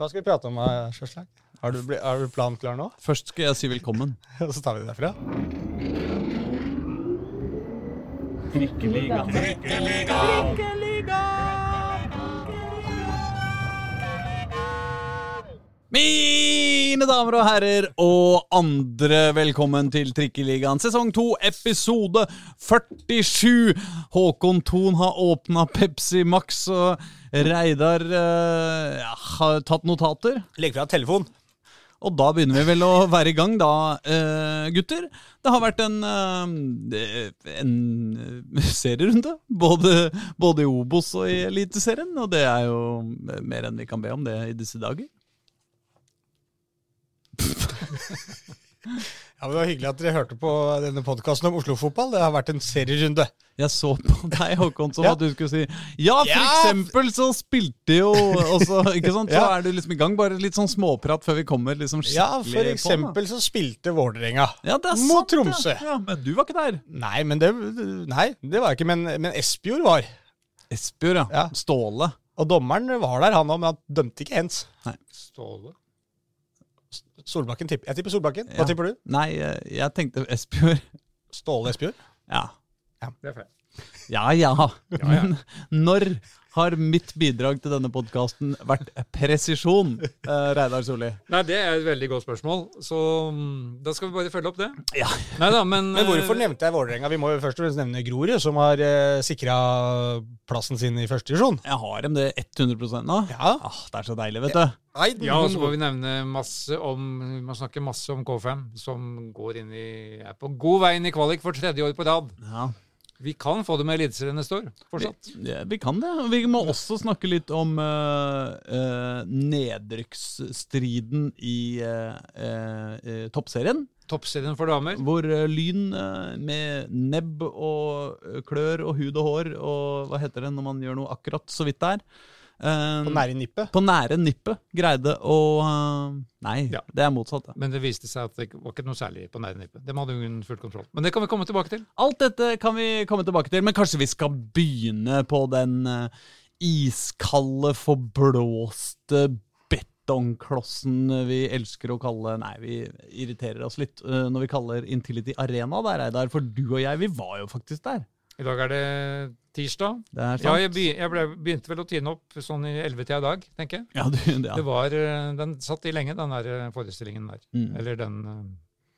Hva skal vi prate om, eh, Sjøslag? Har du, er du planen klar nå? Først skal jeg si velkommen. Og så tar vi det derfra. Mine damer og herrer og andre, velkommen til Trikkeligaen sesong 2, episode 47. Håkon Thon har åpna Pepsi Max, og Reidar uh, har tatt notater. Legg fra telefon. Og da begynner vi vel å være i gang, da, eh, gutter. Det har vært en, eh, en serierunde, både, både i Obos og i Eliteserien. Og det er jo mer enn vi kan be om det i disse dager. Ja, men Det var hyggelig at dere hørte på denne podkasten om Oslo-fotball. Det har vært en serierunde. Jeg så på deg, Håkon, som Ja. at du skulle si Ja, for Ja! eksempel så spilte jo også, ikke sant? Så Ja. er du liksom i gang. Bare litt sånn småprat før vi kommer liksom skikkelig på. Ja, for eksempel så spilte Vålerenga Ja, mot Tromsø. Ja. ja, Men du var ikke der. Nei, men det, nei, det var jeg ikke. Men, men Espejord var. Esbjørn, ja. Ja. Ståle. Og dommeren var der, han òg, men han dømte ikke hens. Ståle. Solbakken tipper. Jeg tipper Solbakken. Hva Ja. tipper du? Nei, jeg tenkte Espejord. Ståle Espejord? Ja. Det er feil. Ja, ja. Men når har mitt bidrag til denne podkasten vært presisjon, eh, Reidar Solli? Nei, Det er et veldig godt spørsmål, så mm, da skal vi bare følge opp det. Ja. Neida, men Men hvorfor eh, nevnte jeg Vålerenga? Vi må jo først og fremst nevne Grorud, som har eh, sikra plassen sin i første divisjon. Jeg har dem det 100 nå. Ja. Ah, det er så deilig, vet du. Nei, Ja, og så må vi nevne masse om Vi må snakke masse om K5, som går inn i er på god vei inn i kvalik for tredje år på rad. Ja. Vi kan få det med Eliteserien neste år, fortsatt. Ja, vi kan det. Vi må også snakke litt om uh, nedrykksstriden i uh, toppserien. Toppserien for damer. Hvor Lyn med nebb og klør og hud og hår og hva heter det når man gjør noe akkurat så vidt der på nære nippet. på nære nippet greide å eh, Nei, Ja. det er motsatt. det. Men det viste seg at det var ikke noe særlig på nære nippet. Dem hadde hun full kontroll. Men det kan vi komme tilbake til. Alt dette kan vi komme tilbake til, men kanskje vi skal begynne på den eh, iskalde, forblåste betongklossen vi elsker å kalle Nei, vi irriterer oss litt eh, når vi kaller Intility Arena der, Reidar. For du og jeg, vi var jo faktisk der. I dag er det tirsdag. Det er sant. Ja, jeg, begy- jeg ble, begynte vel å tine opp sånn i 11-tida i dag, tenker jeg. Ja, du, ja. Det var, eh, Den satt i lenge, den der eh, forestillingen der. Mm. Eller den uh,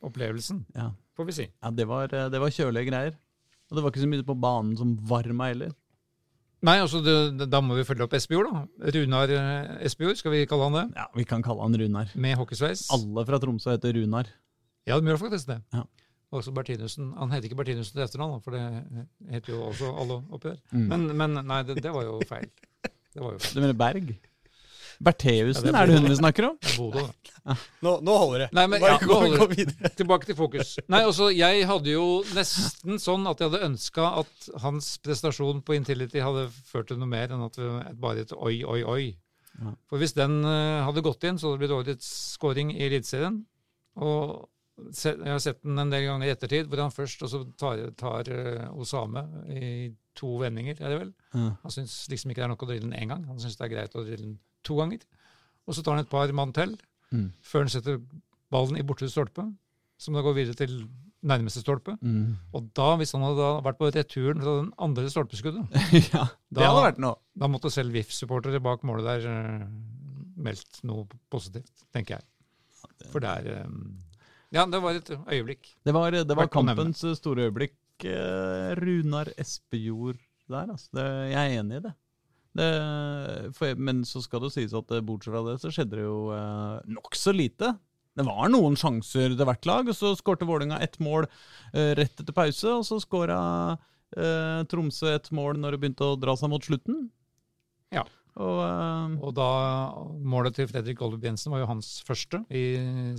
opplevelsen, ja. får vi si. ja det, var, det var kjølige greier. Og det var ikke så mye på banen som varma heller. Nei, altså, det, det, Da må vi følge opp Espejord, da. Runar Espejord, skal vi kalle han det. Ja, Vi kan kalle han Runar. Med hockeysveis. Alle fra Tromsø heter Runar. Ja, de gjør faktisk det. Ja. Også Bertinussen. Han heter ikke Bertinussen til etternavn, for det heter jo også alle oppi der. Mm. Men, men nei, det, det var jo feil. Det var jo feil. Du mener Berg? Bertheussen, Ja, er er det hun vi snakker om? Det er Bodø. Nå, nå holder det. Nei, men, Bare ja, gå, holder gå videre. Tilbake til fokus. Nei, altså, Jeg hadde jo nesten sånn at jeg hadde ønska at hans prestasjon på Intility hadde ført til noe mer enn at det bare et oi, oi, oi. Ja. For hvis den eh, hadde gått inn, så hadde det blitt årets scoring i Eliteserien. Og jeg har sett den en del ganger i ettertid, hvor han først også tar, tar eh, Osame i to vendinger, er det vel. Ja. Han syns liksom ikke det er nok å drille den én gang. Han syns det er greit å drille den to ganger. Og så tar han et par mann til Mm. før han setter ballen i borte stolpe, som da går videre til nærmeste stolpe. Mm. Og da, hvis han hadde da vært på returen fra den andre stolpeskuddet, ja, det Da- hadde vært noe. da måtte selv VIF-supportere bak målet der eh, meldt noe positivt, tenker jeg. For det er eh, Ja, det var et øyeblikk. Det var, det var kampens eh, store øyeblikk. Eh, Runar Espejord der, altså. Det, jeg er enig i det. det for, men så skal det sies at eh, bortsett fra det, så skjedde det jo eh, nokså lite. Det var noen sjanser til hvert lag, og så skårte Vålerenga ett mål eh, rett etter pause. Og så skåra eh, Tromsø ett mål når det begynte å dra seg mot slutten. Ja. Og, eh, Og da Målet til Fredrik Golub Jensen var jo hans første i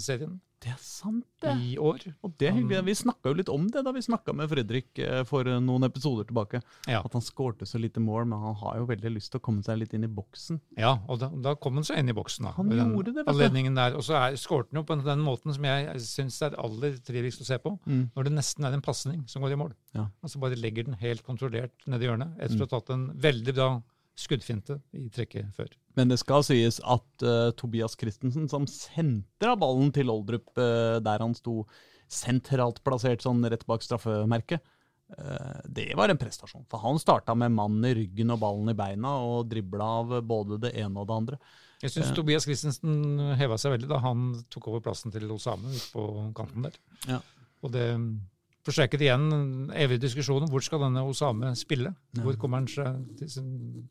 serien det er sant, det. i år. Og det er hyggelig. Vi snakka jo litt om det da vi snakka med Fredrik eh, for eh, noen episoder tilbake. Ja. At han skårte så lite mål, men han har jo veldig lyst til å komme seg litt inn i boksen. Ja, og da, da kom han seg inn i boksen. da. Han gjorde det, vet du. anledningen der. Og så skårte han jo på den måten som jeg syns er aller triveligst å se på. Mm. Når det nesten er en pasning som går i mål. Ja. Altså bare legger den helt kontrollert nedi hjørnet. Etter å ha tatt en veldig bra skuddfinte i trekket før. Men det skal sies at uh, Tobias Christensen, som sentra ballen til Oldrup uh, der han sto sentralt plassert sånn rett bak straffemerket, uh, det var en prestasjon. For han starta med mannen i ryggen og ballen i beina og dribla av både det ene og det andre. Jeg syns Tobias Christensen heva seg veldig da han tok over plassen til Osame på kanten der. Ja. Og det forsterket igjen evig diskusjon diskusjonen hvor skal denne Osame spille? Hvor kommer han seg til sin,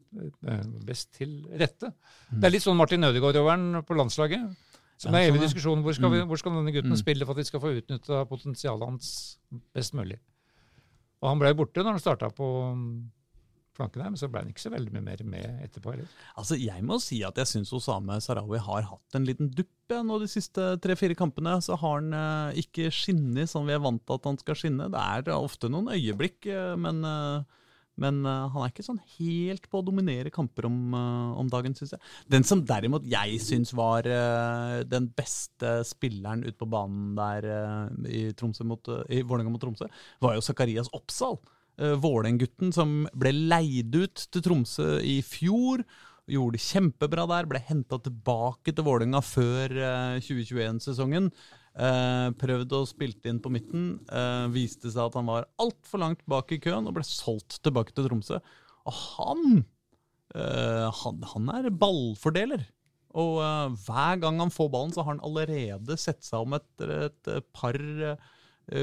eh, best til rette? Det er litt sånn Martin Ødegaard-overen på landslaget. Som er evig sånn, diskusjon. Hvor skal, vi, Mm. hvor skal denne gutten Mm. spille for at de skal få utnytta potensialet hans best mulig? Og han ble borte når han starta på mm, flanken her, men så ble han ikke så veldig mye mer med etterpå heller. Altså, Jeg må si at jeg syns Osame Sarawi har hatt en liten dupp nå de siste tre-fire kampene. Så har han eh, ikke skinnet som vi er vant til at han skal skinne. Det er ofte noen øyeblikk, eh, men, eh, men eh, han er ikke sånn helt på å dominere kamper om, eh, om dagen, syns jeg. Den som derimot jeg syns var eh, den beste spilleren ute på banen der eh, i, Tromsø eh, i Vålerenga mot Tromsø, var jo Zakarias Oppsal. Uh, Vålerenga-gutten som ble leid ut til Tromsø i fjor. Gjorde det kjempebra der. Ble henta tilbake til Vålerenga før eh, 2021-sesongen. Uh, prøvde å spilte inn på midten. eh, viste seg at han var altfor langt bak i køen og ble solgt tilbake til Tromsø. Og han eh, han, han er ballfordeler. Og eh, hver gang han får ballen, så har han allerede sett seg om etter et, par eh,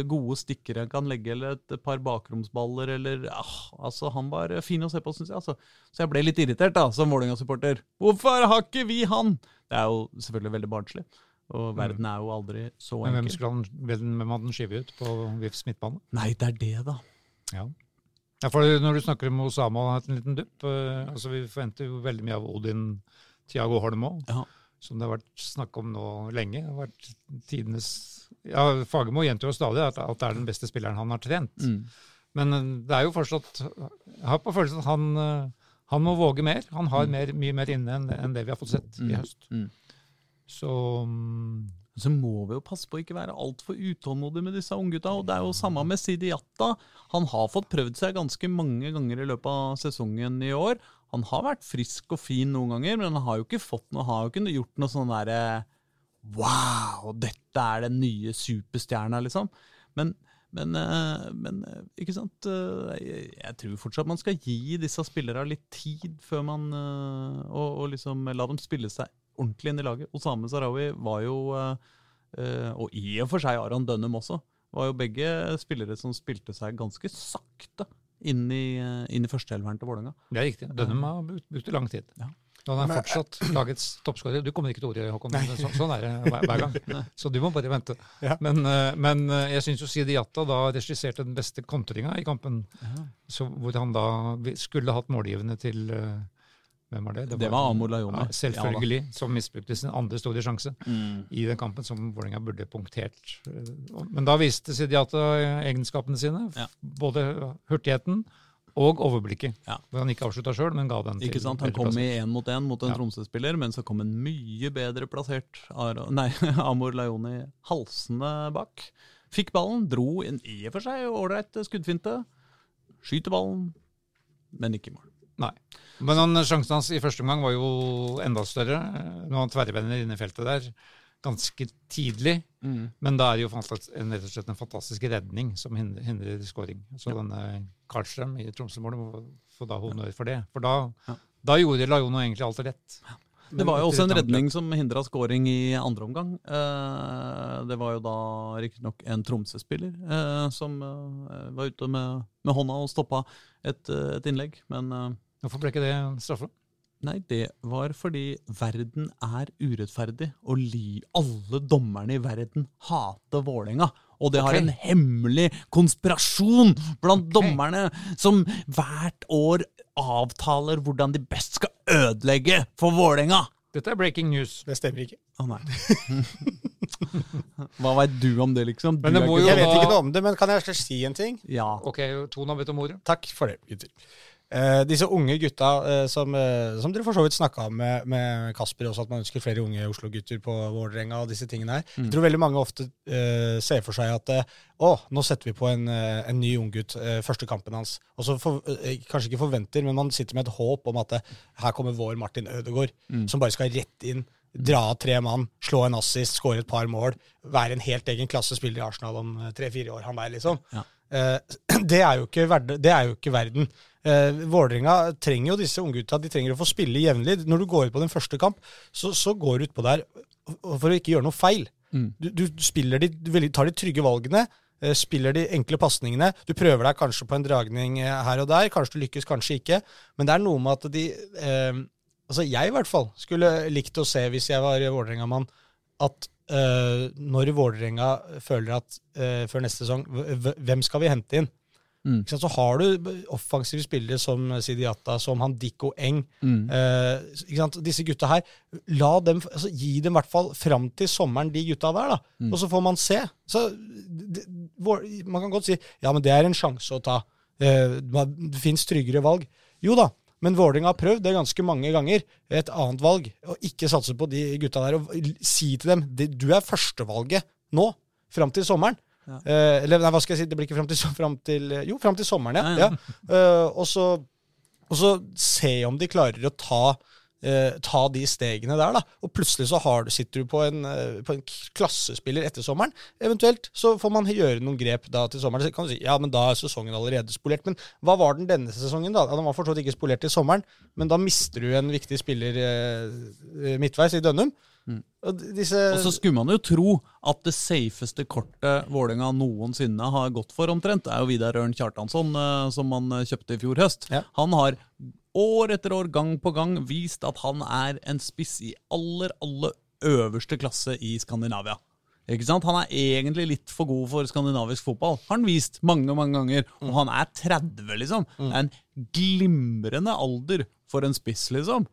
gode stikker han kan legge, eller et par bakromsballer, eller ah, Altså, han var fin å se på, syns jeg. Altså. Så jeg ble litt irritert, da, som Vålerenga-supporter. Hvorfor har ikke vi han? Det er jo selvfølgelig veldig barnslig. Og verden er jo aldri så Men hvem skulle han, hvem hadde han skyvet ut på VIFs midtbane? Nei, det er det, da. Ja. ja, for Når du snakker om Osama og har hatt en liten dupp eh, altså Vi forventer jo veldig mye av Odin Tiago Holm òg, Ja. som det har vært snakk om nå lenge. Det har vært tidenes ja, Fagermo gjentar jo stadig at, at det er den beste spilleren han har trent. Mm. Men eh, det er jo fortsatt Jeg har på følelsen at han, eh, han må våge mer. Han har mer, mye mer inne enn enn det vi har fått sett i Mm. høst. Mm. Så mm, Så må vi jo passe på å ikke være altfor utålmodige med disse unggutta. Og det er jo samme med Sidi Jatta. Han har fått prøvd seg ganske mange ganger i løpet av sesongen i år. Han har vært frisk og fin noen ganger, men han har jo ikke fått noe, har jo ikke gjort noe sånn derre Wow, dette er den nye superstjerna, liksom. Men, men, eh, men eh, ikke sant eh, Jeg, jeg tror fortsatt man skal gi disse spillerne litt tid før man og, og liksom la dem spille seg ordentlig inn i laget. Osame Sarawi var jo Og i og for seg Aron Dønnum også. Var jo begge spillere som spilte seg ganske sakte inn i, inn i førsteelveren til Vålerenga. det er riktig. Dønnum har brukt lang tid. Ja. Og han er fortsatt lagets toppskårer. Du kommer ikke til ordet, Håkon. men Så, sånn er det hver, hver gang. Så du må bare vente. Ja. Men, eh, men eh, jeg syns jo Sidi Jatta da regisserte den beste kontringa i kampen. Så, hvor han da skulle hatt målgivende til eh, Hvem var det? Det var Amor Lajoni. Ja, selvfølgelig. som misbrukte sin andre store sjanse Mm. i den kampen som Vålerenga burde punktert. Men da viste Sidiata egenskapene sine. Ja. Både hurtigheten og overblikket. Ja. Hvor han ikke avslutta sjøl, men ga den til Ikke sant? Han kom i én mot én mot en Ja. Tromsø-spiller, men så kom en mye bedre plassert Aro, nei, Amor Laioni halsende bak. Fikk ballen, dro en i og for seg ålreit skuddfinte. Skyter ballen, men ikke i mål. Nei. Men han, sjansen hans i første omgang var jo enda større. Når han tverrvender inne i feltet der ganske tidlig. Men da er det jo en, rett og slett en fantastisk redning som hindrer, hindrer scoring. Så denne Karlstrøm i Tromsø-målet må få da honnør for det. For da, Ja. da gjorde Lajono egentlig alt rett. Det var jo også en redning som hindra scoring i andre omgang. Eh, Det var jo da riktignok en Tromsø-spiller eh, som eh, var ute med, med hånda og stoppa et, et innlegg. Men Hvorfor ble ikke det straffe? Nei, det var fordi verden er urettferdig, og li alle dommerne i verden hater Vålerenga. Og det har en hemmelig konspirasjon blant dommerne som hvert år avtaler hvordan de best skal ødelegge for Vålerenga. Dette er breaking news. Det stemmer ikke. Å nei. Hva veit du om det, liksom? Men det må jo Jeg vet ikke noe om det, men kan jeg si en ting? Ja. Ok, Tone har bedt om ordet. Takk for det, gutter. Eh, disse unge gutta eh, som, eh, som dere for så vidt snakka om med, med Kasper også, at man ønsker flere unge Oslo-gutter på Vålerenga og disse tingene her. Jeg tror veldig mange ofte eh, ser for seg at eh, å, nå setter vi på en, eh, en ny unggutt første kampen hans. Og så for, kanskje ikke forventer, men man sitter med et håp om at her kommer vår Martin Ødegaard, som bare skal rett inn. Dra av tre mann, slå en assist, skåre et par mål. Være en helt egen klasse spiller i Arsenal om tre-fire år, han der, liksom. Ja. Eh, det, er jo ikke det er jo ikke verden. Eh, Vålerenga trenger jo disse unggutta. De trenger å få spille jevnlig. Når du går ut på din første kamp, så, så går du utpå der for å ikke gjøre noe feil. Mm. Du, du spiller de, du tar de trygge valgene, eh, spiller de enkle pasningene. Du prøver deg kanskje på en dragning eh, her og der. Kanskje du lykkes, kanskje ikke. Men det er noe med at de eh, Altså jeg i hvert fall skulle likt å se, hvis jeg var Vålerenga-mann, at eh, når Vålerenga føler at uh, før neste sesong Hvem skal vi hente inn? Mm. Så har du offensive spillere som Sidiata, som han Dikko Eng. Mm. Eh? Disse gutta her, la dem, altså, gi dem i hvert fall fram til sommeren, de gutta der. da. Mm. Og så får man se. Så, det, man kan godt si ja, men det er en sjanse å ta. Eh, det fins tryggere valg. Jo da, men Vålerenga har prøvd det ganske mange ganger. Et annet valg. Å ikke satse på de gutta der. Og si til dem du er førstevalget nå, fram til sommeren. Ja. Eh, eller nei, hva skal jeg si, det blir ikke fram til, fram til Jo, fram til sommeren, ja. Ja, ja. ja. Eh, og, så, og så se om de klarer å ta, eh, ta de stegene der, da. Og plutselig så har du, sitter du på en, eh, på en klassespiller etter sommeren. Eventuelt så får man gjøre noen grep da til sommeren. Så kan du si ja, men da er sesongen allerede spolert. Men hva var den denne sesongen, da? Den var for så vidt ikke spolert til sommeren, men da mister du en viktig spiller eh, midtveis i Dønnum. Og disse Og så skulle man jo tro at det safeste kortet Vålerenga noensinne har gått for, omtrent, er jo Vidar Ørn Kjartansson, eh, som man eh, kjøpte i fjor høst. Ja. Han har år etter år, gang på gang, vist at han er en spiss i aller, aller øverste klasse i Skandinavia. Ikke sant? Han er egentlig litt for god for skandinavisk fotball. Har han vist mange mange ganger. Og han er 30, liksom. Det er en glimrende alder for en spiss, liksom.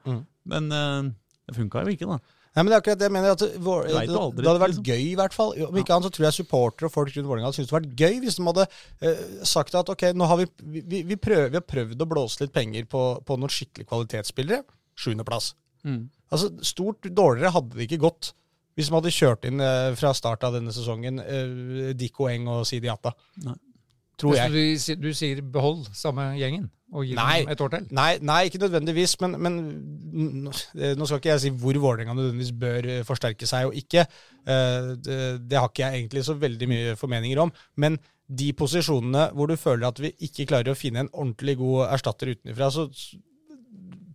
Men uh, det funka jo ikke, da. Nei, men det er akkurat det jeg mener. At vår, det, aldri, det hadde vært liksom. gøy, i hvert fall. Om ikke annet så tror jeg supportere og folk rundt Vålerenga hadde syntes det hadde vært gøy hvis de hadde uh, sagt at ok, nå har vi, vi, vi, prøver, vi har prøvd å blåse litt penger på, på noen skikkelig kvalitetsspillere. Sjuendeplass. Mm. Altså, stort dårligere hadde det ikke gått hvis de hadde kjørt inn uh, fra start av denne sesongen uh, Dikko Eng og Sidi Atta. Tror jeg. du, du sier behold samme gjengen og gi Nei. dem et år til? Nei, nei, ikke nødvendigvis, men, men nå skal ikke jeg si hvor Vålerenga nødvendigvis bør eh, forsterke seg og ikke. Eh, Det, det har ikke jeg egentlig så veldig mye formeninger om. Men de posisjonene hvor du føler at vi ikke klarer å finne en ordentlig god erstatter utenfra, så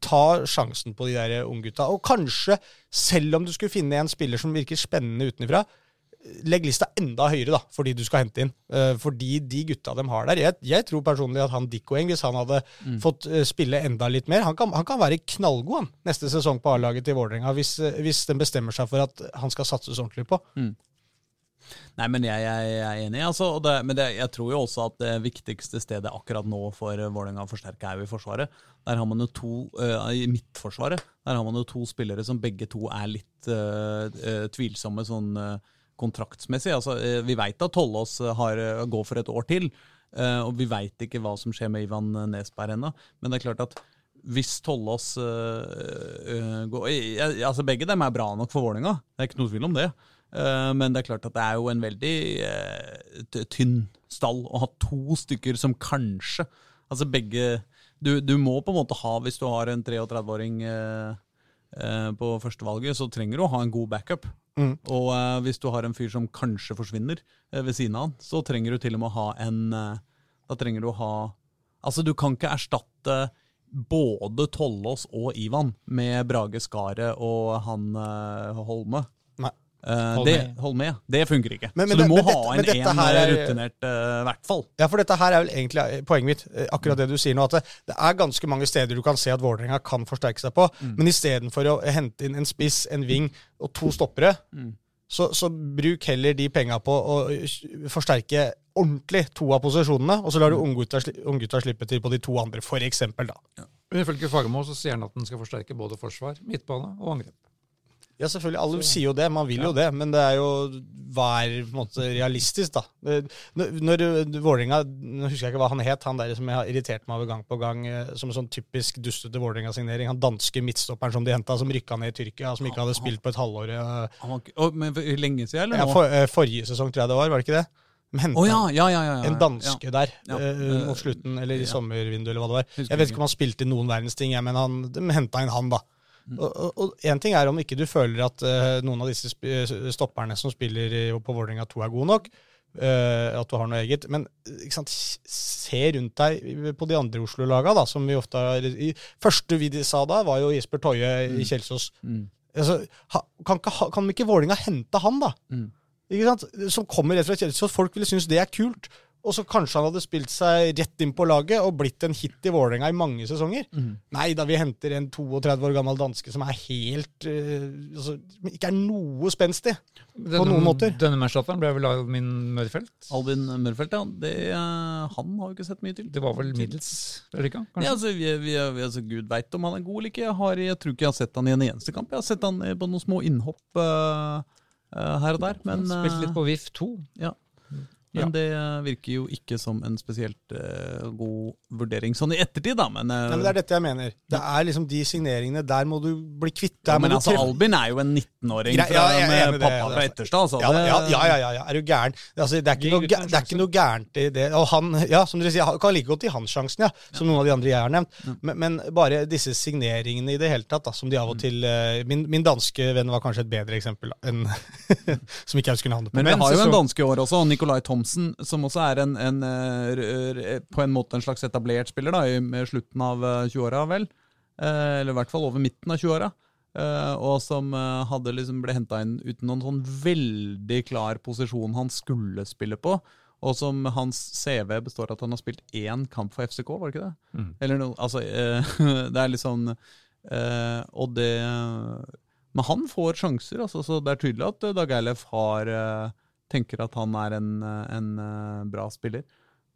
ta sjansen på de der unggutta. Og kanskje, selv om du skulle finne en spiller som virker spennende utenfra, legg lista enda høyere da, for de du skal hente inn. Uh, fordi de gutta de har der Jeg, jeg tror personlig at han Dikko Eng, hvis han hadde fått eh, spille enda litt mer Han kan, han kan være knallgod han, neste sesong på A-laget til Vålerenga, hvis, eh, hvis den bestemmer seg for at han skal satses ordentlig på. Nei, men jeg, jeg, jeg er enig, altså. Det, men det, jeg tror jo også at det viktigste stedet akkurat nå for Vålerenga å forsterke er jo i Forsvaret. Der har man jo to, uh, I Midtforsvaret der har man jo to spillere som begge to er litt uh, uh, tvilsomme sånn kontraktsmessig. Altså, eh, vi veit at Tollås eh, har, eh, går for et år til, og vi veit ikke hva som skjer med Ivan Nesberg ennå. Men det er klart at hvis Tollås går altså Begge dem er bra nok for Vålerenga, det er ikke noe tvil om det. Men det er klart at det er jo en veldig tynn stall å ha to stykker som kanskje Altså begge du, du må på en måte ha, hvis du har en 33-åring eh, eh, på førstevalget, så trenger du å ha en god backup. Mm. Og eh, hvis du har en fyr som kanskje forsvinner eh, ved siden av han, så trenger du til og med å ha en eh, Da trenger du å ha Altså, du kan ikke erstatte både Tollås og Ivan med Brage Skaret og han eh, Holme. Eh, Holme. det, Holme, ja. Det funker ikke. Men- men så du må men ha dette- en dette en her er- rutinert, i uh, hvert fall. Ja, for dette her er vel egentlig eh, poenget mitt, eh, akkurat det du sier nå, at det, det er ganske mange steder du kan se at Vålerenga kan forsterke seg på, men istedenfor å hente inn en spiss, en ving og to stoppere, så, så bruk heller de penga på å eh, forsterke ordentlig to av posisjonene, og så lar du unggutta sli, slippe til på de to andre, for eksempel, da. Men Ifølge Fagermo så sier han at den skal forsterke både forsvar, midtbane og angrep. Ja, selvfølgelig. Alle sier jo det. Man vil jo det. Men det er jo hva er på en måte realistisk, da. Når, når Vålerenga Nå husker jeg ikke hva han het, han der som jeg har irritert meg over gang på gang, eh, som en sånn typisk dustete Vålerenga-signering. Han danske midtstopperen som de henta, som rykka ned i Tyrkia, som ikke hadde spilt på et halvår. eh, men lenge siden, eller Ja, for, eh, forrige sesong, tror jeg det var. Var det ikke det? Men oh, ja, ja, ja, en danske der eh, mot slutten, eller i sommervinduet, eller hva det var. Jeg vet ikke. om han spilte i noen verdens ting, men han, henta inn han, da. Mm. Og- én ting er om ikke du føler at uh, noen av disse sp stopperne som spiller i, på Vålerenga 2 er gode nok, uh, at du har noe eget, men eh, sant, se rundt deg på de andre Oslo-laga, som vi ofte har i, Første vi sa da, var jo Jesper Toje i Kjelsås. Mm. Altså, ha, kan, ikke, kan ikke Vålerenga hente han, da? Mm. Som kommer rett fra Kjelsås. Folk ville synes det er kult. Og så kanskje han hadde spilt seg rett inn på laget og blitt en hit i Vålerenga i mange sesonger. Mm. Nei da, vi henter en 32 år gammel danske som er helt uh, altså, Ikke er noe spenstig. Denne, noen måter. Denne matchdatteren ble vel Alvin Mørfelt. Albin Mørfelt, ja. Det, uh, han har vi ikke sett mye til. Det var vel middels, ikke? Kanskje? Ja, altså, vi, vi, vi, altså, Gud veit om han er god eller ikke. Jeg, har, jeg tror ikke jeg har sett han i en eneste kamp. Jeg har sett han eh, på noen små innhopp Uh, her og der. Men, Han Spilte litt på VIF 2. men ja. det eh, virker jo ikke som en spesielt uh, god vurdering sånn i ettertid, da. Men, uh, ja, men Det er dette jeg mener. Det er liksom de signeringene Der må du bli kvitt. Der ja, men altså, treffe- Albin er jo en 19-åring Grei- fra, ja, med pappa det, fra er- Etterstad. Altså, Ja, det- ja, ja, ja, ja, ja. Er du gæren? Altså, det, er ikke noe, det er ikke noe gærent i det. Og han, ja, som dere sier, kan like godt gi han sjansen, ja. Som noen av de andre jeg har nevnt. Men, men bare disse signeringene i det hele tatt, da, som de av og til uh, min, min danske venn var kanskje et bedre eksempel da, enn Som ikke jeg husker navnet på. Men vi har jo en danske i år også, Nicolai Thomsen, som også er en, en, eh, på en måte en slags etablert spiller da, i slutten av eh, 20-åra, vel. Eh, Eller i hvert fall over midten av 20-åra. Eh, og som eh, hadde liksom ble henta inn uten noen sånn veldig klar posisjon han skulle spille på. Og som hans CV består av at han har spilt én kamp for FCK, var det ikke det? Mm. Eller noe, altså eh, Det er litt sånn eh, Og det Men han får sjanser, altså, så det er tydelig at eh, Dag Eilef har eh, tenker at han er en, eh, en eh, bra spiller.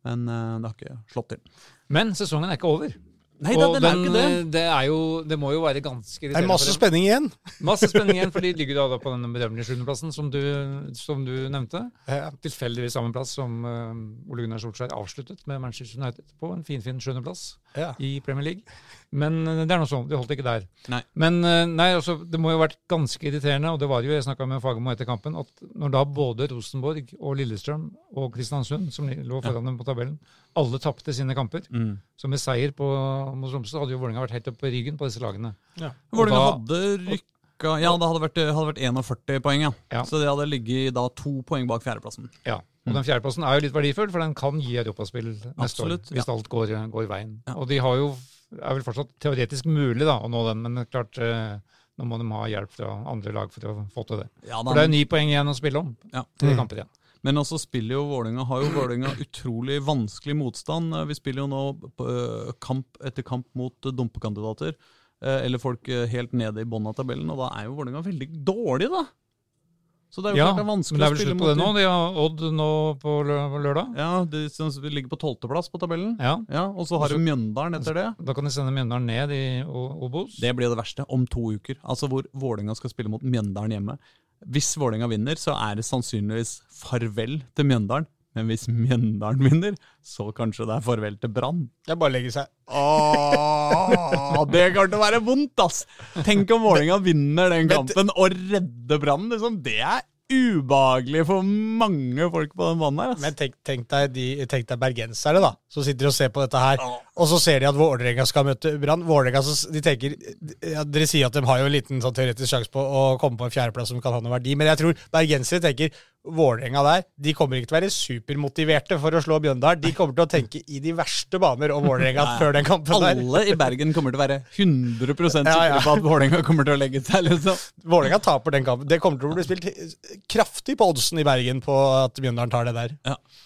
Men eh, det har ikke slått til. Men sesongen er ikke over. Nei da, Og den er jo ikke det. det, er jo, det må jo være ganske Det er masse spenning igjen. Masse spenning igjen, for de ligger da, da på denne bedømmelige sjuendeplassen som, du- som du nevnte. Ja. Tilfeldigvis samme plass som uh, Ole Gunnar Solskjær avsluttet med Manchester United, på en finfin sjuendeplass Ja. i Premier League. Men eh, det er noe sånn, det holdt ikke der. Nei. Men eh, nei, altså, det må jo ha vært ganske irriterende, og det var jo, jeg snakka med Fagermo etter kampen, at når da både Rosenborg og Lillestrøm og Kristiansund, som lå foran dem på tabellen, alle tapte sine kamper, Mm. så med seier på, mot Tromsø hadde jo Vålerenga vært helt oppe på ryggen på disse lagene. Vålerenga hadde rykka Ja, det hadde vært, hadde vært 41 poeng, ja. Ja. Så det hadde ligget da to poeng bak fjerdeplassen. Ja, og den fjerdeplassen er jo litt verdifull, for den kan gi europaspill neste Absolutt, år, hvis ja. alt går, går veien. Ja. Og de har jo, er vel fortsatt teoretisk mulig da, å nå den, men klart, eh, nå må de ha hjelp fra andre lag for å få til det. Ja, For det er jo ni poeng igjen å spille om. Ja. Tre Mm. kamper igjen. Men også spiller jo Vålinga, har jo Vålerenga utrolig vanskelig motstand. Eh, Vi spiller jo nå eh, kamp etter kamp mot dumpekandidater. Eller folk helt nede i bunnen av tabellen, og da er jo Vålerenga veldig dårlig, da. Så det er jo Ja, klart det er men vanskelig det er å vel spille slutt på det nå. De har Odd nå på lø- på lørdag. Ja, de ligger på tolvteplass på tabellen. Ja, Ja, Og så har du Mjøndalen etter det. Da kan de sende Mjøndalen ned i Obos. Det blir det verste om to uker. Altså hvor Vålerenga skal spille mot Mjøndalen hjemme. Hvis Vålerenga vinner, så er det sannsynligvis farvel til Mjøndalen. Men hvis Mjøndalen vinner, så kanskje det er farvel til Brann. Det er bare å legge seg. Åh, det kommer til å være vondt, ass! Tenk om Vålerenga vinner den kampen og redder Brann. Liksom. Det er ubehagelig for mange folk på den banen her. Ass. Men tenk, tenk, deg de, tenk deg bergensere, da, som sitter og ser på dette her. Og så ser de at Vålerenga skal møte Brann. Vålerenga, så de tenker ja, Dere sier at de har jo en liten sånn teoretisk sjanse på å komme på en fjerdeplass som kan ha noe verdi, men jeg tror bergensere tenker Vålerenga der de kommer ikke til å være supermotiverte for å slå Bjøndalen. De kommer til å tenke i de verste baner om Vålerenga før den kampen der. Alle i Bergen kommer til å være 100 sikre Ja, ja. på at Vålerenga kommer til å legge seg. Liksom. Vålerenga taper den kampen. Det kommer til å bli spilt kraftig på oddsen i Bergen på at Bjøndalen tar det der.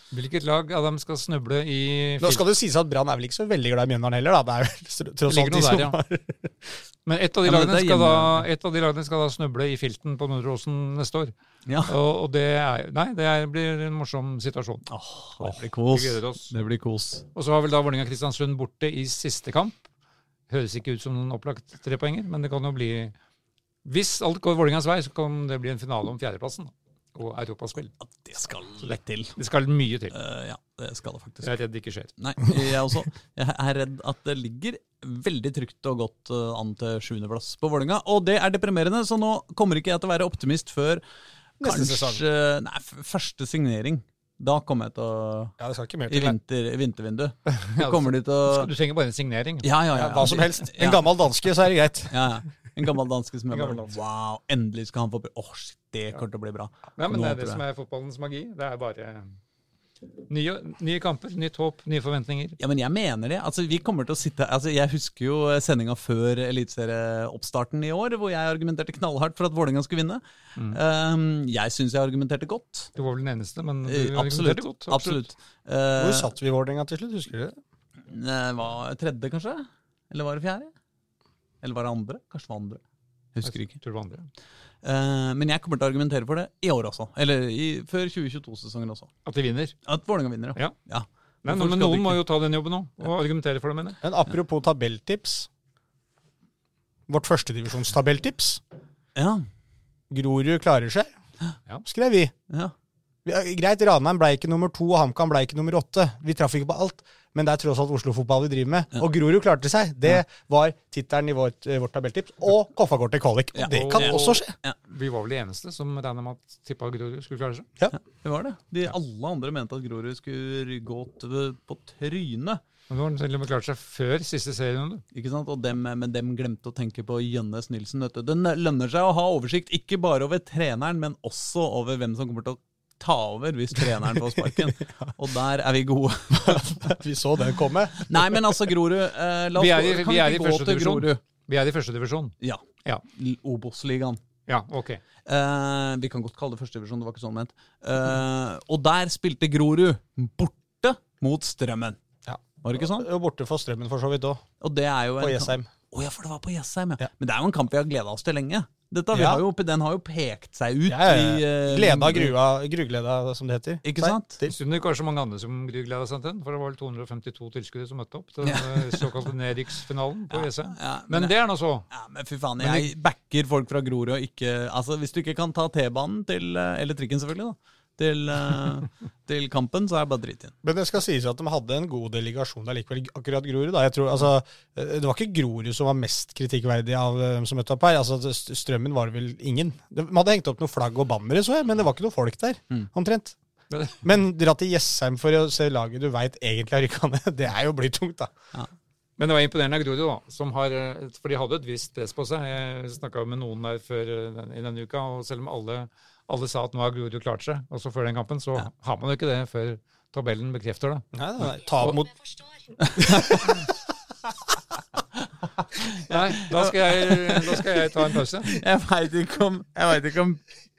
Hvilket lag av dem skal snuble i Nå skal det sies at Brann er vel ikke så veldig glad i Mjøndalen heller, da. Det er tross alt de som ja. har Men et av, de Ja, men lagene skal da, hjemme. et av de lagene skal da snuble i filten på Nordre Åsen neste år. Ja. Og, og det, er, nei, det er, blir en morsom situasjon. Åh, det blir kos. Det blir kos. Og så har vel da Vålerenga Kristiansund borte i siste kamp. Høres ikke ut som noen opplagt trepoenger, men det kan jo bli, Hvis alt går Vålerengas vei, så kan det bli en finale om fjerdeplassen da, og europaspill. Ja, det skal lett til. Det skal mye til. Uh, ja, det skal det faktisk. Jeg er redd det ikke skjer. Nei, jeg også. Jeg er redd at det ligger veldig trygt og godt eh, an til sjuendeplass på Vålerenga. Og det er deprimerende, så nå kommer ikke jeg til å være optimist før Neste kanskje Nei, første signering. Da kommer jeg til å Ja, det skal ikke mer til. I vinter, vintervinduet. Ja, til å Du trenger bare en signering. Ja, ja, ja. Hva som helst. En gammel danske, så er det greit. Ja, ja. En gammel danske som er bare. Wow, endelig skal han få Åh, shit, det kommer til å bli bra. Ja, men det er det som er fotballens magi. Det er bare nye, nye kamper, nytt håp, nye forventninger. Ja, men jeg mener det. Altså, vi kommer til å sitte altså, Jeg husker jo sendinga før eliteserieoppstarten i år, hvor jeg argumenterte knallhardt for at Vålerenga skulle vinne. Mm. Um, jeg syns jeg argumenterte godt. Du var vel den eneste, men du Eh, Absolutt. argumenterte godt. absolutt. Hvor Uh, satt vi i Vålerenga til slutt, husker du det? det var tredje, kanskje? Eller var det fjerde? Eller var det andre? Kanskje det var andre. Jeg husker ikke. Jeg tror det var andre. Uh, men jeg kommer til å argumentere for det i år også. Eller i, før 2022-sesongen også. At de vinner. At Vålerenga vinner, Ja. ja. Nei, men noen må jo ta den jobben nå, og argumentere for det, mener jeg. Men apropos tabelltips. Vårt førstedivisjonstabelltips. Ja. Grorud klarer seg, Ja. skrev vi. Vi- ja, Greit, Ranheim ble ikke nummer to, og HamKam ble ikke nummer åtte. Vi traff ikke på alt, men det er tross alt Oslo-fotball vi driver med. Ja. Og Grorud klarte seg. Det var tittelen i vårt, eh, vårt tabelltips. Og Koffa går til kvalik. Ja. Og det kan Og- også skje. Vi var vel de eneste som regna med at tippa Grorud skulle klare seg. Ja, Det var det. De, alle andre mente at Grorud skulle gå på trynet. Men nå har de til og med klart seg før siste serierunde. Ikke sant? Og dem, men dem glemte å tenke på Jønnes Nilsen. Vet du. Det lønner seg å ha oversikt, ikke bare over treneren, men også over hvem som kommer til å ta over hvis treneren får sparken. Og der er vi gode. Vi så den komme. Nei, men altså, Grorud eh, La oss Vi er i- vi er i gå første til divisjon. Vi er i førstedivisjon. Ja. Ja. Obos-ligaen. Ja, ok. Eh, vi kan godt kalle det førstedivisjon, det var ikke sånn ment. Eh, og der spilte Grorud borte mot Strømmen. Ja. Var det ikke sånn? Og borte for Strømmen for så vidt òg, Og det er jo en på Jessheim. Å ja, for det var på Jessheim, ja. Ja. Men det er jo en kamp vi har gleda oss til lenge. Dette, vi Ja. har jo, den har jo pekt seg ut. Ja, ja, i, ja. eh, Gleda, grua, grugleda, som det heter. Ikke Nei, sant? til- Synes det kanskje mange andre som grugleda seg til den, for det var vel 252 tilskuere som møtte opp til den eh, såkalte nedrykksfinalen på EC. Ja, Men det er nå så. ja, men fy faen, jeg backer folk fra Grorud og ikke Altså, hvis du ikke kan ta T-banen til eh, Eller trikken, selvfølgelig, da. Til, eh, til kampen, så er det bare drit inn. Men det skal sies at de hadde en god delegasjon der likevel, akkurat Grorud. da. Jeg tror, altså, Det var ikke Grorud som var mest kritikkverdig av hvem som møtte opp her. altså Strømmen var vel ingen. De de hadde hengt opp noen flagg og bannere, så jeg, men det var ikke noe folk der. Mm. Omtrent. Men- dra til Jessheim for å se laget du veit egentlig har rykka ned, det er jo blytungt, da. Men det var imponerende av Grorud, da. Som har, eh, for de hadde et visst press på seg. Jeg snakka med noen der før eh, i denne uka, og selv om alle, alle sa at nå har Grorud klart seg, og så før den kampen, så Ja. har man jo ikke det før tabellen bekrefter det. Nei, nei, nei. Ta mot Nei, da skal jeg, da skal jeg ta en pause. Jeg veit ikke, vet ikke om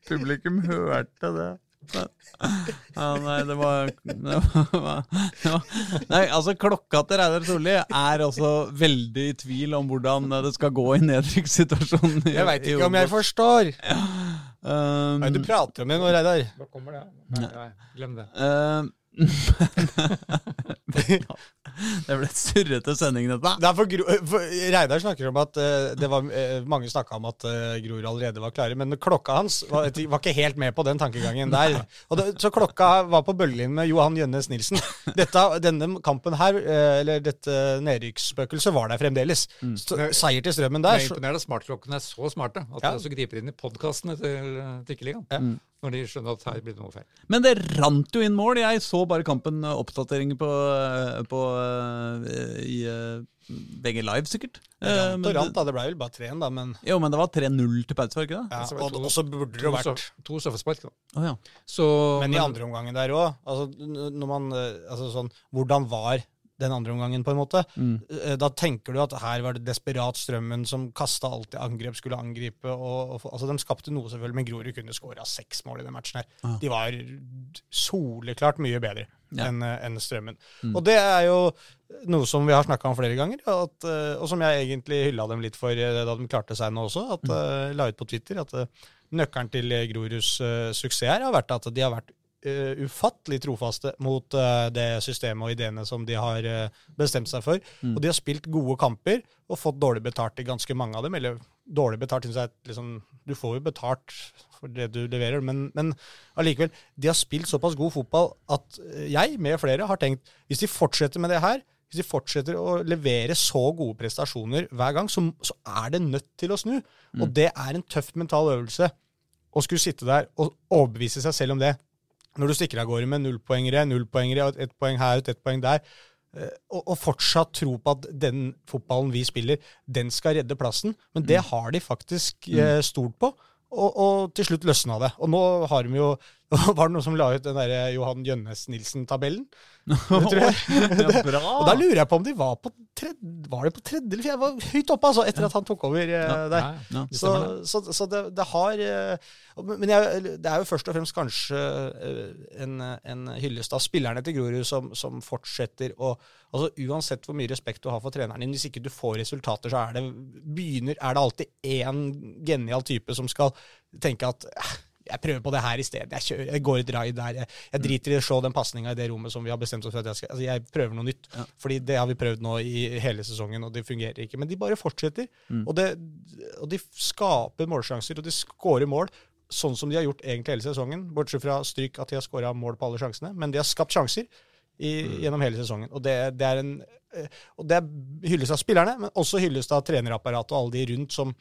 publikum hørte det. Ja, nei, det var, det var, det var Nei, altså Klokka til Reidar Solli er også veldig i tvil om hvordan det skal gå i nedrykkssituasjonen. Jeg veit i ikke om jeg forstår. forstår. Um, Nei, du prater jo med noe, Reidar. Da kommer det. Nei, nei, glem det. um, det ble et surrete sending, dette. Det er for Gro for Reidar snakker om at eh, det var, eh, mange snakka om at uh, Grorud allerede var klare, men klokka hans var, var ikke helt med på den tankegangen der. Og det, så klokka var på bølgelinje med Johan Jønnes Nilsen. Dette, denne kampen her, eh, eller dette nedrykksspøkelset, var der fremdeles. Så, seier til Strømmen Jeg der. er Så, imponert at smartklokkene er så smarte at Ja. de også griper inn i podkastene til eh, Tikkeligaen. Ja. Når de skjønner at her blir det noe feil. Men det rant jo inn mål. Jeg så bare kampen eh, oppdateringer på, eh, på eh, i VG Live, sikkert. Det rant og rant, da. Det ble vel bare 3-1, da, men Jo, men det var 3-0 til pause, var det ikke det? ja, Så var det og, og så burde det jo vært to straffespark, da. Oh, ja. Så, Men i andre omgangen der òg, altså, når man altså, sånn, Hvordan var den andre omgangen, på en måte? Mm. Eh, Da tenker du at her var det desperat Strømmen som kasta alt i angrep, skulle angripe. Og, og, altså, de skapte noe, selvfølgelig, men Grorud kunne skåra seks mål i den matchen. her. Ja. De var soleklart mye bedre Ja. enn en Strømmen. Mm. Og det er jo noe som vi har snakka om flere ganger, at, eh, og som jeg egentlig hylla dem litt for eh, da de klarte seg nå også. At, Mm. eh, la ut på Twitter at eh, nøkkelen til eh, Groruds eh, suksess her har vært at de har vært eh, ufattelig trofaste mot uh, det systemet og ideene som de har uh, bestemt seg for. Mm. Og de har spilt gode kamper og fått dårlig betalt i ganske mange av dem. Eller dårlig betalt, synes jeg at liksom, Du får jo betalt for det du leverer, men, men allikevel. De har spilt såpass god fotball at jeg, med flere, har tenkt hvis de fortsetter med det her, hvis de fortsetter å levere så gode prestasjoner hver gang, så, så er det nødt til å snu. Mm. Og det er en tøff mental øvelse å skulle sitte der og overbevise seg selv om det. Når du stikker av gårde med nullpoengere, nullpoengere, ett poeng her og ett poeng der, eh, og, og fortsatt tro på at den fotballen vi spiller, den skal redde plassen. Men det har de faktisk eh, stolt på. Og, og til slutt løsna det. Og nå har de jo Var det noen som la ut den der Johan tror jeg. Ja, bra! Og da lurer jeg på om de var på tredje, var det på tredje eller fjerde? Var høyt oppe, altså, etter at han tok over eh, Ja. der. Ja, Ja. det Så, så, så det, det har eh, Men jeg, det er jo først og fremst kanskje eh, en, en hyllest av spillerne til Grorud som, som fortsetter å altså Uansett hvor mye respekt du har for treneren din, hvis ikke du får resultater, så er det, begynner, er det alltid én genial type som skal tenke at "Eh, jeg prøver på det her i stedet. Jeg, kjører, jeg går et raid der. Jeg, jeg driter i å se den pasninga i det rommet som vi har bestemt oss for at jeg skal. Altså, jeg prøver noe nytt. Ja. Fordi det har vi prøvd nå i hele sesongen, og det fungerer ikke. Men de bare fortsetter. Mm. Og, det, og de skaper målsjanser, og de skårer mål. Sånn som de har gjort egentlig hele sesongen, bortsett fra stryk at de har skåra mål på alle sjansene. Men de har skapt sjanser i, gjennom hele sesongen. Og det, det er en eh, og det hylles av spillerne, men også hylles av trenerapparatet og alle de rundt som,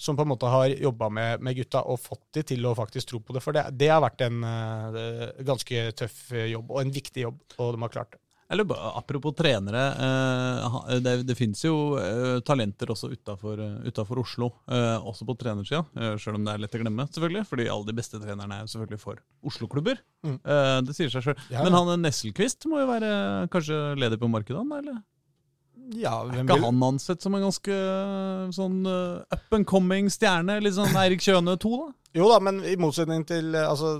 som på en måte har jobba med, med gutta og fått de til å faktisk tro på det. For det, det har vært en uh, ganske tøff jobb, og en viktig jobb, og de har klart det. Eller apropos trenere, eh, det, det finnes jo eh, talenter også utafor Oslo, også på trenersida. Sjøl om det er lett å glemme, selvfølgelig. Fordi alle de beste trenerne er selvfølgelig for Oslo-klubber. Mm. Det sier seg sjøl. Ja, Men han Nesselquist må jo være kanskje leder på markedet, han? eller? Ja, hvem Er ikke han ansett som en ganske eh, sånn eh, up and coming stjerne? Litt sånn Eirik Kjøne 2, da? Jo da, men i motsetning til eh, altså,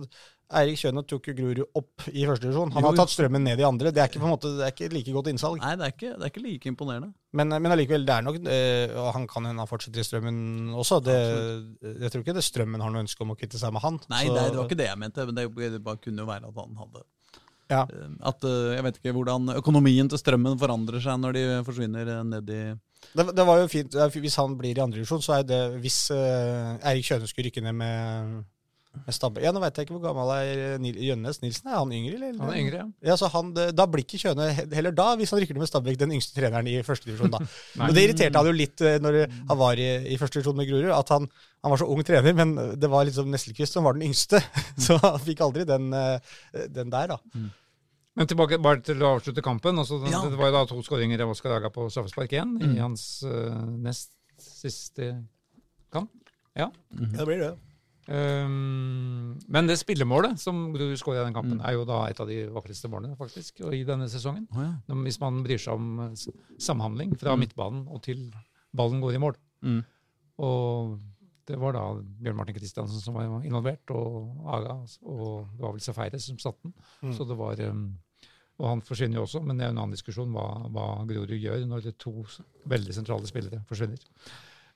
Eirik Kjøne tok jo Grorud opp i første divisjon. Han Jo, har tatt strømmen ned i andre. Det er ikke på en måte, det er ikke like godt innsalg. Nei, det er ikke, det er ikke like imponerende. Men, men allikevel, det er nok eh, Og han kan hende han fortsetter i strømmen også. Det, jeg tror ikke det strømmen har noe ønske om å kvitte seg med han. Nei, det, det var ikke det jeg mente. Men det, det bare kunne jo være at han hadde Ja. eh, At eh, Jeg vet ikke hvordan økonomien til strømmen forandrer seg når de forsvinner eh, ned i Det, det var jo fint. Hvis han blir i andre divisjon, så er det Hvis Eirik Kjøne skulle rykke ned med, Ja, nå veit jeg ikke hvor gammel er Jønnes Nilsen. Er han yngre, eller? Han er yngre, ja. Ja, så han, Da blir ikke Kjøne heller da, hvis han rykker ned med Stabæk, den yngste treneren i førstedivisjon. da. Men det irriterte han jo litt eh, når han var i, i førstedivisjon med Grorud, at han, han var så ung trener, men det var liksom Neslekvist som var den yngste. Så han fikk aldri den, eh, den der, da. Men tilbake bare til å avslutte kampen. Altså, Ja. Det var jo da to skåringer av Oskar Daga på straffespark igjen Mm. i hans uh, nest siste kamp. Ja, det blir det. Um, men det spillemålet som du skåra i den kampen, Mm. er jo da et av de vakreste målene faktisk i denne sesongen. Oh, ja. Hvis man bryr seg om samhandling fra Mm. midtbanen og til ballen går i mål. Mm. Og det var da Bjørn Martin Kristiansen som var involvert, og Aga, og det var vel Safeire som satte den. Mm. Så det var, um, og han forsvinner jo også, men det er en annen diskusjon hva, hva Grorud gjør når to veldig sentrale spillere forsvinner.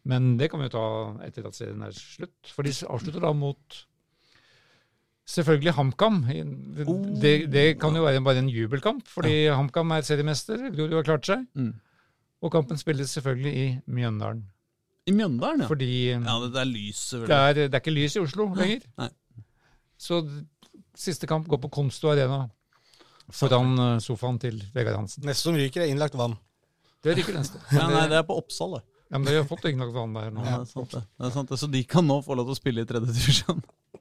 Men det kan vi jo ta etter at serien er slutt. For de avslutter da mot selvfølgelig HamKam. Oh. Det, det kan jo være bare en jubelkamp, fordi HamKam er seriemester. Grorud har klart seg. Mm. Og kampen spilles selvfølgelig i Mjøndalen. I Mjøndalen, ja. Fordi Ja, det, det er lys, det, er, det er ikke lys i Oslo lenger. Nei. Så siste kamp går på Konsto Arena foran eh, sofaen til Vegard Hansen. Neste som ryker, er innlagt vann. Det ryker neste. Ja, nei, det er på Oppsal, det. Ja, men de har fått innlagt vann der nå. Ja, det, er sant, det. det er sant det. Så de kan nå få lov til å spille i tredje divisjon.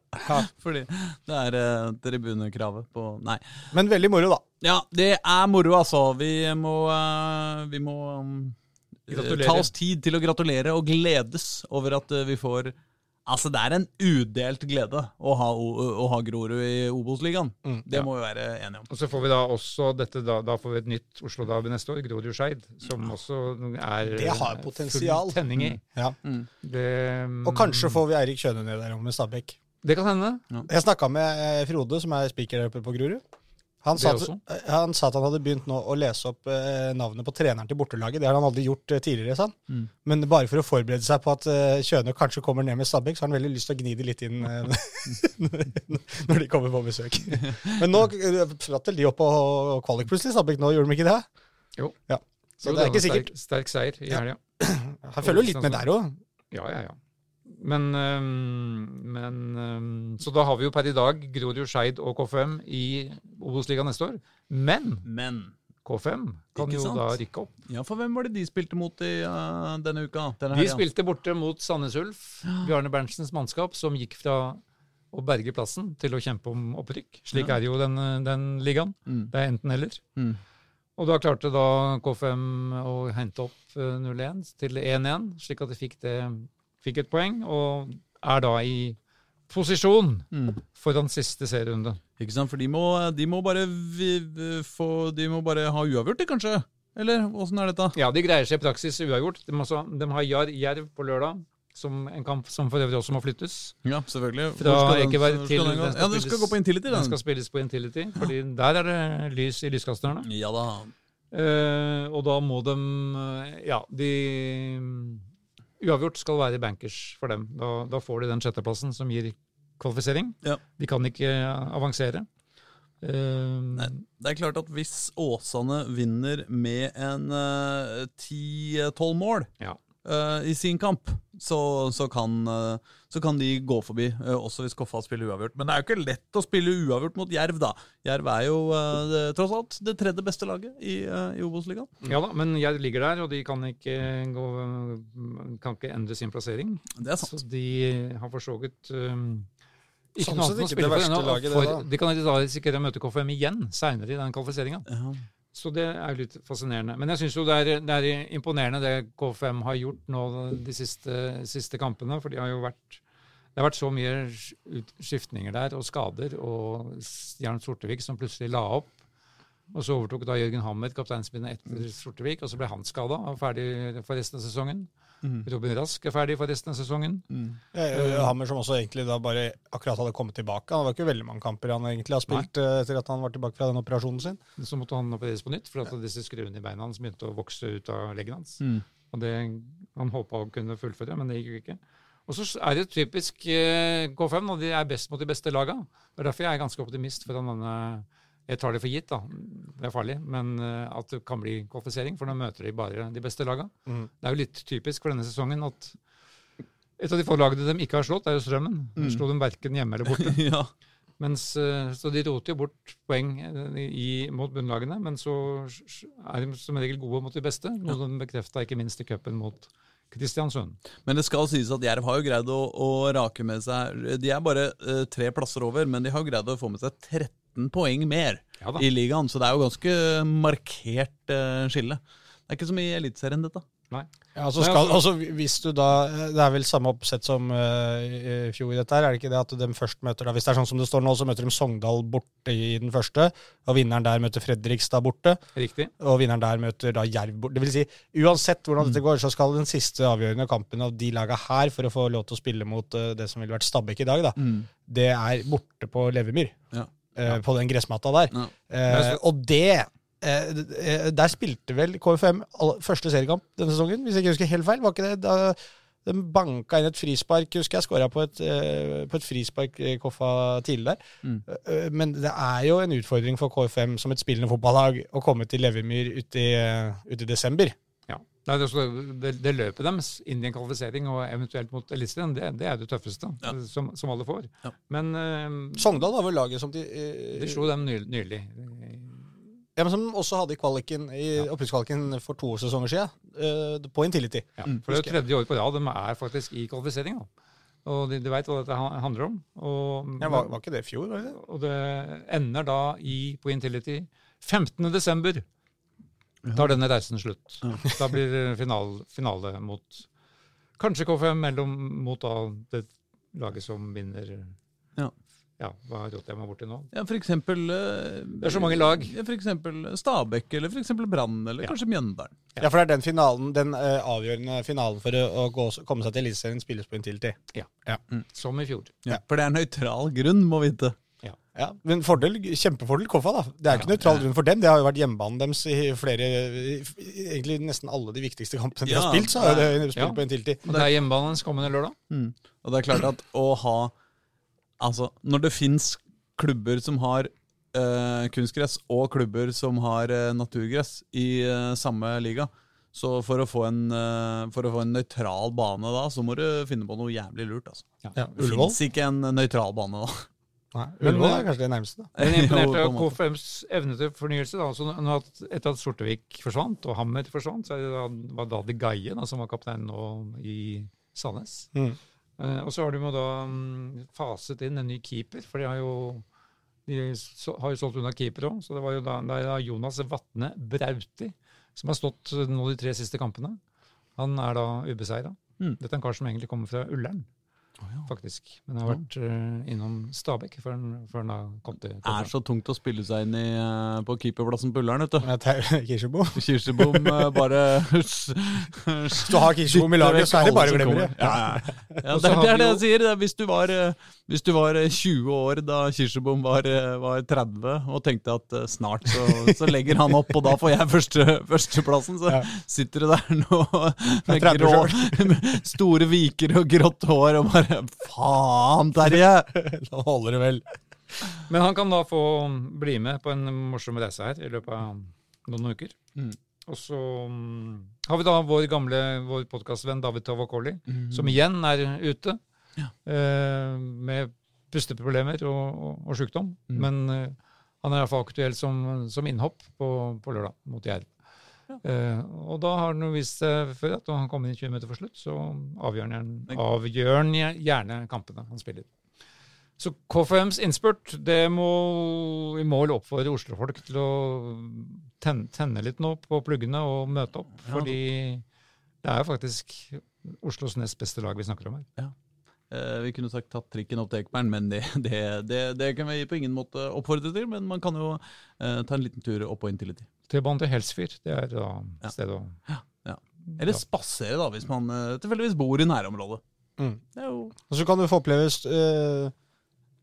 Ja. Fordi det er eh, tribunekravet på Nei. Men veldig moro, da. Ja, det er moro, altså. Vi må, eh, vi må um, eh, ta oss tid til å gratulere og gledes over at eh, vi får Altså, det er en udelt glede å ha, å ha Grorud i Obos-ligaen. Mm, det ja. må vi være enige om. Og så får vi da også dette, da, da får vi et nytt Oslo-derby neste år, Grorud-Skeid, som også er Det har potensial. full tenning i. Ja. Mm. Det, mm, Og kanskje får vi Eirik Kjøne ned der om med Stabæk. Det kan hende. Jeg snakka med eh, Frode, som er spiker der oppe på Grorud. Han sa, at, han sa at han hadde begynt nå å lese opp eh, navnet på treneren til bortelaget. Det har han aldri gjort eh, tidligere, han. Mm. Men bare for å forberede seg på at eh, Kjøne kanskje kommer ned med Stabæk, så har han veldig lyst til å gni det litt inn eh, når de kommer på besøk. Men nå eh, spratt vel de opp på kvalik plutselig, Stabæk nå, gjorde de ikke det? Jo. Ja. Så Jo, det er ikke sikkert. Sterk, sterk seier i Ja. helga. Han følger jo litt med der òg. Ja, ja, ja. Men, men Så da har vi jo per i dag Grorud, Skeid og K5 i Obos-ligaen neste år. Men Men K5 kan jo sant? da rykke opp. ja, for hvem var det de spilte mot i uh, denne uka? Denne De helga? spilte borte mot Sandnes Ulf, Bjarne Berntsens mannskap, som gikk fra å berge plassen til å kjempe om opprykk. Slik Ja. er jo den, den ligaen. Mm. Det er enten-eller. Mm. Og da klarte da K5 å hente opp eh, 0-1 til 1-1, slik at de fikk, det, fikk et poeng, og er da i posisjon Mm. foran siste serierunde. Ikke sant, for de må, de må bare vi, få De må bare ha uavgjort, de, kanskje? Eller åssen er dette? Ja, de greier seg i praksis uavgjort. De, også, de har Jar Jerv på lørdag, som en kamp som for øvrig også må flyttes. Ja, selvfølgelig. Fra Ekeberg til- den den skal Ja, den skal gå på Intility, Den den. skal spilles på Intility, fordi der er det lys i lyskasterne. Ja da. Eh, og da må de eh, Ja, de Uavgjort skal være bankers for dem. Da, da får de den sjetteplassen som gir kvalifisering. Ja. De kan ikke avansere. Uh, Nei. Det er klart at hvis Åsane vinner med en eh, 10-12 mål Ja. Eh, i sin kamp, så, så, kan, uh, så kan de gå forbi, uh, også hvis Koffa spiller uavgjort. Men det er jo ikke lett å spille uavgjort mot Jerv, da. Jerv er jo det, tross alt det tredje beste laget i, uh, i Obos-ligaen. ja da, men Jerv ligger der, og de kan ikke, gå, kan ikke endre sin plassering. Det er sant. Så de har for så vidt um, ikke Sånn noe annet å spille for laget, for det, De kan da risikere å møte KFM igjen seinere i den kvalifiseringa. Ja. Så det er jo litt fascinerende. Men jeg syns jo det er, det er imponerende det KFM har gjort nå de siste, siste kampene. For de har jo vært det har vært så mye skiftninger der, og skader, og Jern Sortevik som plutselig la opp. Og så overtok da Jørgen Hammer kapteinspinnet etter Sortevik, og så ble han skada og ferdig for resten av sesongen. Mhm. Robin Rask er ferdig for resten av sesongen. Eh, Hammer som også egentlig da bare akkurat hadde kommet tilbake. Han var ikke veldig mange kamper han egentlig har spilt Nei. etter at han var tilbake fra den operasjonen sin. Så måtte han opereres på nytt, for at disse skruene i beina hans begynte å vokse ut av leggen hans. Mm. Og det, Han håpa å kunne fullføre, men det gikk jo ikke. Og så er det typisk eh, K5, og de er best mot de beste laga. Det er derfor jeg er ganske optimist foran denne Jeg tar det for gitt, da. Det er farlig, men eh, at det kan bli kvalifisering, for nå møter de bare de beste laga. Mm. Det er jo litt typisk for denne sesongen at et av de få lagene de ikke har slått, er jo Strømmen. Mm. slo dem verken hjemme eller borte. ja. Mens, eh, så de roter jo bort poeng eh, i, mot bunnlagene, men så er de som regel gode mot de beste. Noe de bekrefta ikke minst i cupen mot Kristiansund. Men det skal sies at Jerv har jo greid å, å rake med seg De er bare uh, tre plasser over, men de har greid å få med seg 13 poeng mer Ja i ligaen. Så det er jo ganske markert eh, skille. Det er ikke som i Eliteserien, dette. Nei. Ja, altså skal, altså- hvis du da, Det er vel samme oppsett som uh, i fjor, i dette her, er det ikke det at de først møter da, Hvis det er sånn som det står nå, så møter de Sogndal borte i den første, og vinneren der møter Fredrikstad borte, Riktig. og vinneren der møter da Jerv borte. Det vil si, uansett hvordan Mm. dette går, så skal den siste avgjørende kampen av de laga her for å få lov til å spille mot uh, det som ville vært Stabæk i dag, da, det er borte på Levemyr. Ja. Eh, På den gressmatta der. Ja. Eh, og det eh, Der spilte vel KFM første seriekamp denne sesongen, hvis jeg ikke husker helt feil. Var ikke det? Da de banka inn et frispark, husker jeg. Skåra på, på et frispark Koffa tidlig der. Mm. Men det er jo en utfordring for KFM som et spillende fotballag å komme til Levermyr ute i, ute i desember. Ja. Nei, det, det, det løpet deres inn i en kvalifisering og eventuelt mot Eliteserien, det, det er det tøffeste Ja. som, som alle får. Ja. Men uh, Sogndal var vel laget som de, uh, de slo dem nylig. nylig. ja, men Som også hadde i kvaliken i opprykkskvaliken for to sesonger siden, uh, på Intility. Ja, Mm, for det er jo tredje år på rad de er faktisk i kvalifisering. Da. Og de, de veit hva dette handler om. Og, Ja, var, var ikke det i fjor? var det og det ender da i, på Intility 15. Da er denne reisen slutt. Ja. Da blir final, finale mot kanskje KFM mellom, mot da det laget som vinner Ja. Ja, hva roter jeg meg borti nå? Ja, for eksempel eh, Det er så mange lag. Ja, for eksempel Stabæk, eller for eksempel Brann, eller Ja. kanskje Mjøndalen. Ja, for det er den finalen, den eh, avgjørende finalen for å, å gå, komme seg til Eliteserien spilles på Intility. Som i fjor. Ja, For det er nøytral grunn, må vite. Ja, men fordel, kjempefordel Koffa, da. Det er ikke nøytral grunn for dem. Det har jo vært hjemmebanen deres i flere Egentlig nesten alle de viktigste kampene de Ja, har spilt, så har det de spilt ja. på en tiltid. Og det er hjemmebanen deres kommende lørdag. Mm. Og det er klart at å ha Altså, når det fins klubber som har eh, kunstgress, og klubber som har eh, naturgress i eh, samme liga, så for å få en For å få en nøytral bane da, så må du finne på noe jævlig lurt. altså. Ja, Ullevål? fins ikke en nøytral bane da. Nei, Men, Ullevål eh, er kanskje det nærmeste. da. Jeg er imponert Jo, på av. KFMs evne til fornyelse. Da. Så at, etter at Sortevik forsvant, og Hammer forsvant, så er det da, var Dadi Gaie da, som var kaptein nå i Sandnes. Mm. Eh, og så har de jo da um, faset inn en ny keeper, for de har jo de så, har jo solgt unna keeper òg. Så det var jo da, det er da Jonas Vatne Brauti som har stått eh, nå de tre siste kampene. Han er da ubeseira. Mm. Dette er en kar som egentlig kommer fra Ullern, faktisk. Men jeg har vært uh, innom Stabæk før han, før han kommet til Det er så tungt å spille seg inn i, uh, på keeperplassen på Ullern, vet du. Kirsebom. Kirsebom uh, bare Hvis du har Kirsebom i laget, så er det bare å glemme det. Ja, ja. ja det, er- det er det jeg sier. det Hvis du var, hvis du var eh, 20 år da Kirsebom var, var 30 og tenkte at snart så, så legger han opp, og da får jeg første, førsteplassen, så Ja. sitter du der nå med Jeg 30 grå, store viker og grått hår og bare Faen, Terje! Nå holder det vel. Men han kan da få bli med på en morsom reise her i løpet av noen uker. Mm. Og så mm, har vi da vår gamle vår podkastvenn David Tavakoli, som igjen er ute Ja. eh, med pusteproblemer og, og, og sykdom. Mm. Men eh, han er iallfall aktuell som, som innhopp på, på lørdag mot Jerv. Eh, og da har det vist seg før at når han kommer inn 20 minutter for slutt, så avgjør han, avgjør han gjerne kampene han spiller. Så KFMs innspurt, det må vi må vel oppfordre Oslo-folk til å tenne, tenne litt nå på pluggene og møte opp. Ja. Fordi det er jo faktisk Oslos nest beste lag vi snakker om her. Eh, Vi kunne sagt tatt trikken opp til Ekeberg, men det, det, det, det kan vi på ingen måte oppfordre til. Men man kan jo eh, ta en liten tur opp og inn til Intility. T-banen til Helsfyr, det er da Ja. stedet å Ja. ja. Eller spasere, da, hvis man uh, tilfeldigvis bor i nærområdet. Mm. Det er jo Og så kan du få oppleve øh,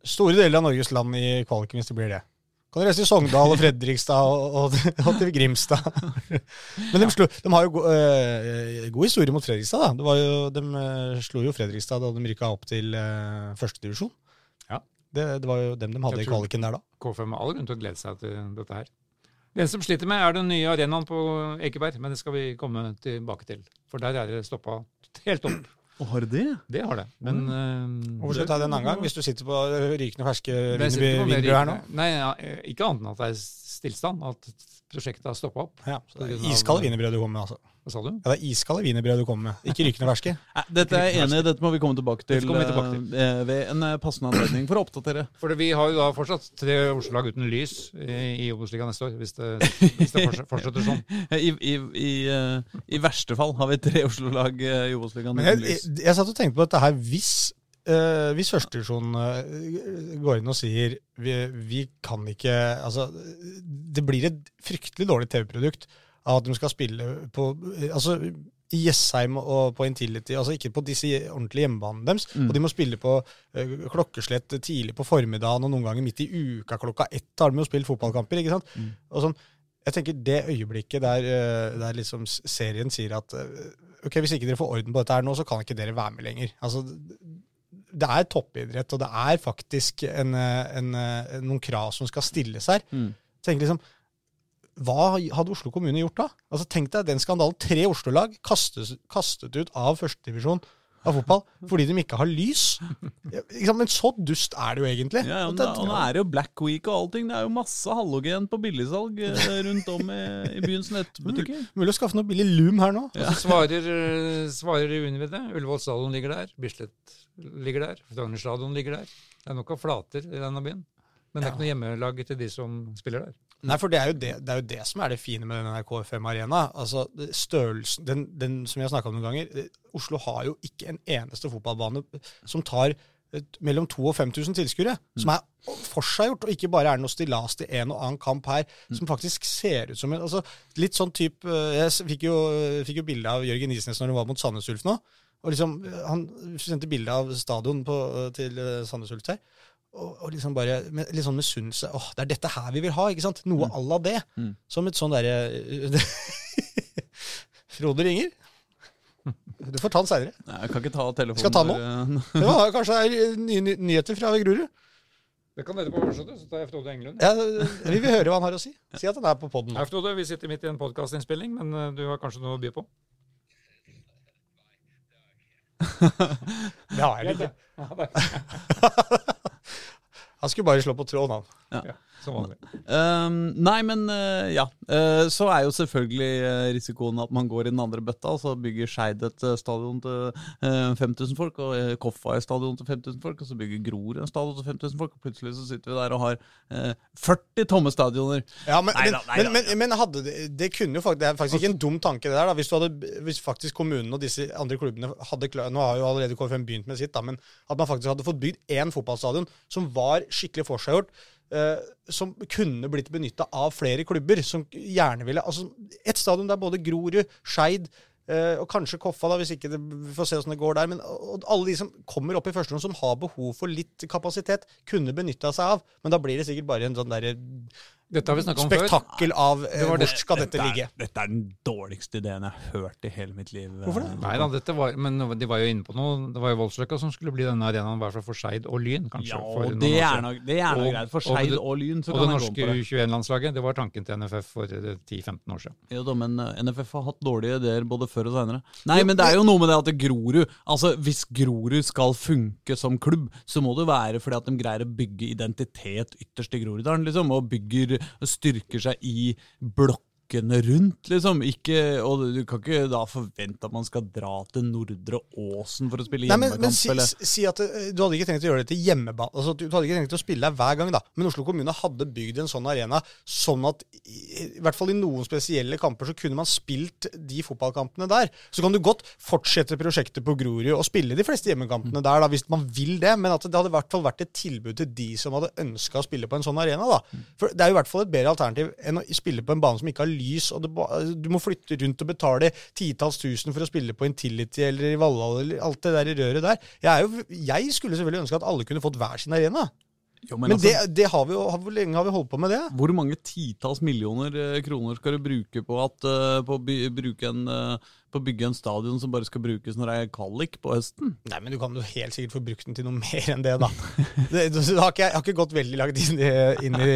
store deler av Norges land i kvaliken hvis det blir det. Kan du reise til Sogndal og Fredrikstad og, og, og til Grimstad. Men de, slo, de har jo go, øh, god historie mot Fredrikstad. da. Det var jo, de slo jo Fredrikstad da de rykka opp til øh, førstedivisjon. Ja. Det, det var jo dem de hadde i kvaliken der da. KFM har all grunn til å glede seg til dette her. Den som sliter med, er den nye arenaen på Ekeberg, men det skal vi komme tilbake til. For der er det stoppa helt opp. Og har det det? Har det. Men mm. Hvorfor skal du ta det en annen gang, hvis du sitter på rykende ferske wienerbrød her nå? Nei, ja, ikke annet enn at det er stillstand. At prosjektet har stoppa opp. Ja, så det er Iskalde wienerbrød du kommer med, altså. Hva sa du? Ja, det er iskalde wienerbrød du kommer med, ikke rykende ferske. Dette er jeg enig i, dette må vi komme tilbake til, tilbake til. eh, ved en eh, passende anledning for å oppdatere. For vi har jo da fortsatt tre Oslo-lag uten lys i, i Obos-ligaen neste år, hvis det, hvis det fortsetter, sånn. I, i, i, eh, I verste fall har vi tre Oslo-lag eh, i Obos-ligaen. Men jeg, jeg, jeg satt og tenkte på dette her hvis Uh, hvis førstedivisjon uh, går inn og sier vi, vi kan ikke Altså, det blir et fryktelig dårlig TV-produkt at de skal spille på Altså, i Jessheim og på Intility, altså ikke på disse ordentlige hjemmebanene deres. Mm. Og de må spille på uh, klokkeslett tidlig på formiddagen og noen ganger midt i uka klokka ett har de jo spilt fotballkamper. ikke sant? Mm. Og sånn, jeg tenker Det øyeblikket der, uh, der liksom serien sier at uh, ok, hvis ikke dere får orden på dette her nå, så kan ikke dere være med lenger. Altså, det er toppidrett, og det er faktisk en, en, en, noen krav som skal stilles her. Mm. Tenk liksom, Hva hadde Oslo kommune gjort da? Altså Tenk deg den skandalen. Tre Oslo-lag kastet, kastet ut av førstedivisjon av fotball fordi de ikke har lys. Ja. Men så dust er det jo egentlig. Ja, nå, det- og nå er det jo Black Week og allting. Det er jo masse halogen på billigsalg eh, rundt om i, i byens nettbutikker. Mulig å skaffe noe billig loom her nå. Ja. så svarer, eh, svarer Univid det. Ullevål stadion ligger der. Bislett ligger der. Frogner stadion ligger der. Det er nok av flater i denne byen. Men det er ikke noe hjemmelag til de som spiller der. Nei, for det er, jo det, det er jo det som er det fine med den KFM Arena. Altså, størrelsen, den, den som vi har snakka om noen ganger eh, Oslo har jo ikke en eneste fotballbane som tar eh, mellom 2000 og 5000 tilskuere. Som er forseggjort, og ikke bare er noe stillas til en og annen kamp her, som faktisk ser ut som en altså, Litt sånn type eh, Jeg fikk jo, fikk jo bilde av Jørgen Isnes når han var mot Sandnes Ulf nå. Og liksom, Han sendte bilde av stadion på, til Sandnes Ulf her. Og, og liksom bare med, litt sånn misunnelse. Åh, det er dette her vi vil ha, ikke sant? Noe à la det. Mm. Som et sånn derre Frode ringer. Du får ta den seinere. Nei, Jeg kan ikke ta telefonen. Skal ta den nå? Det var kanskje det er nye ny nyheter fra Grorud. Det kan dere på overskjøttet, så tar jeg Frode Englund. Ja, vi vil høre hva han har å si. Si at han er på poden Ja, Frode. Vi sitter midt i en podkastinnspilling, men eh, du har kanskje noe å by på? Det har jeg ikke. Han skulle bare slå på tråden, han. Ja, som vanlig. Um, nei, men uh, ja. Uh, så er jo selvfølgelig uh, risikoen at man går i den andre bøtta, og så bygger Skeid et stadion til uh, 5000 folk, og Koffa et stadion til 5000 folk, og så bygger Grorud en stadion til 5000 folk, og plutselig så sitter vi der og har uh, 40 tomme stadioner. Ja, men, Neida, men, neida. men, men, men hadde det, det kunne jo faktisk, det er faktisk ikke en dum tanke, det der. da, Hvis, du hadde, hvis faktisk kommunen og disse andre klubbene hadde klart Nå har jo allerede KFM begynt med sitt, da, men at man faktisk hadde fått bygd én fotballstadion som var skikkelig forseggjort, eh, som kunne blitt benytta av flere klubber, som gjerne ville altså Et stadion der både Grorud, Skeid eh, og kanskje Koffa, da, hvis ikke det, vi får se hvordan det går der. Men alle de som kommer opp i første runde, som har behov for litt kapasitet, kunne benytta seg av. Men da blir det sikkert bare en sånn derre Dette har vi snakka om før. spektakkel av eh, Det var hvor det- skal dette dette ligge. dette er den dårligste ideen jeg har hørt i hele mitt liv. Hvorfor det? Nei da, dette var, men de var jo inne på noe. Det var jo Voldsløkka som skulle bli denne arenaen, fall for Skeid og Lyn, kanskje. Ja, og det er nok, det er nok Og- greit. For Skeid og, og Lyn så Og kan man gå på det. Og det norske U21-landslaget, det var tanken til NFF for eh, 10-15 år siden. Jo da, men eh, NFF har hatt dårlige ideer både før og seinere. Nei, men det er jo noe med det at Grorud Altså, Hvis Grorud skal funke som klubb, så må det være fordi at de greier å bygge identitet ytterst i Groruddalen, liksom, og bygger styrker seg i blokkene rundt, liksom. Ikke, og du kan ikke da forvente at man skal dra til Nordre Åsen for å spille Nei, men, hjemmekamp, men si, eller si at eh, Du hadde ikke tenkt å gjøre det til hjemmebane. Altså, du, hadde ikke tenkt å spille der hver gang, da. Men Oslo kommune hadde bygd en sånn arena, sånn at i, hvert fall i noen spesielle kamper så kunne man spilt de fotballkampene der. Så kan du godt fortsette prosjektet på Grorud og spille de fleste hjemmekampene der, da, hvis man vil det. Men at det hadde i hvert fall vært et tilbud til de som hadde ønska å spille på en sånn arena. da. For det er jo i hvert fall et bedre alternativ enn å spille på en bane som ikke har lys, og du må flytte rundt og betale titalls tusen for å spille på Intility eller i Valhall eller alt det der i røret der. Jeg, jo, jeg skulle selvfølgelig ønske at alle kunne fått hver sin arena. jo, Men, altså, det, det har vi jo, hvor lenge har vi holdt på med det? Hvor mange titalls millioner eh, kroner skal du bruke på, at, eh, på, å bruke en, eh, på å bygge en stadion som bare skal brukes når det er kvalik på høsten? Nei, men du kan jo helt sikkert få brukt den til noe mer enn det, da. Det, det, det har ikke, jeg har ikke gått veldig langt inn i, inn i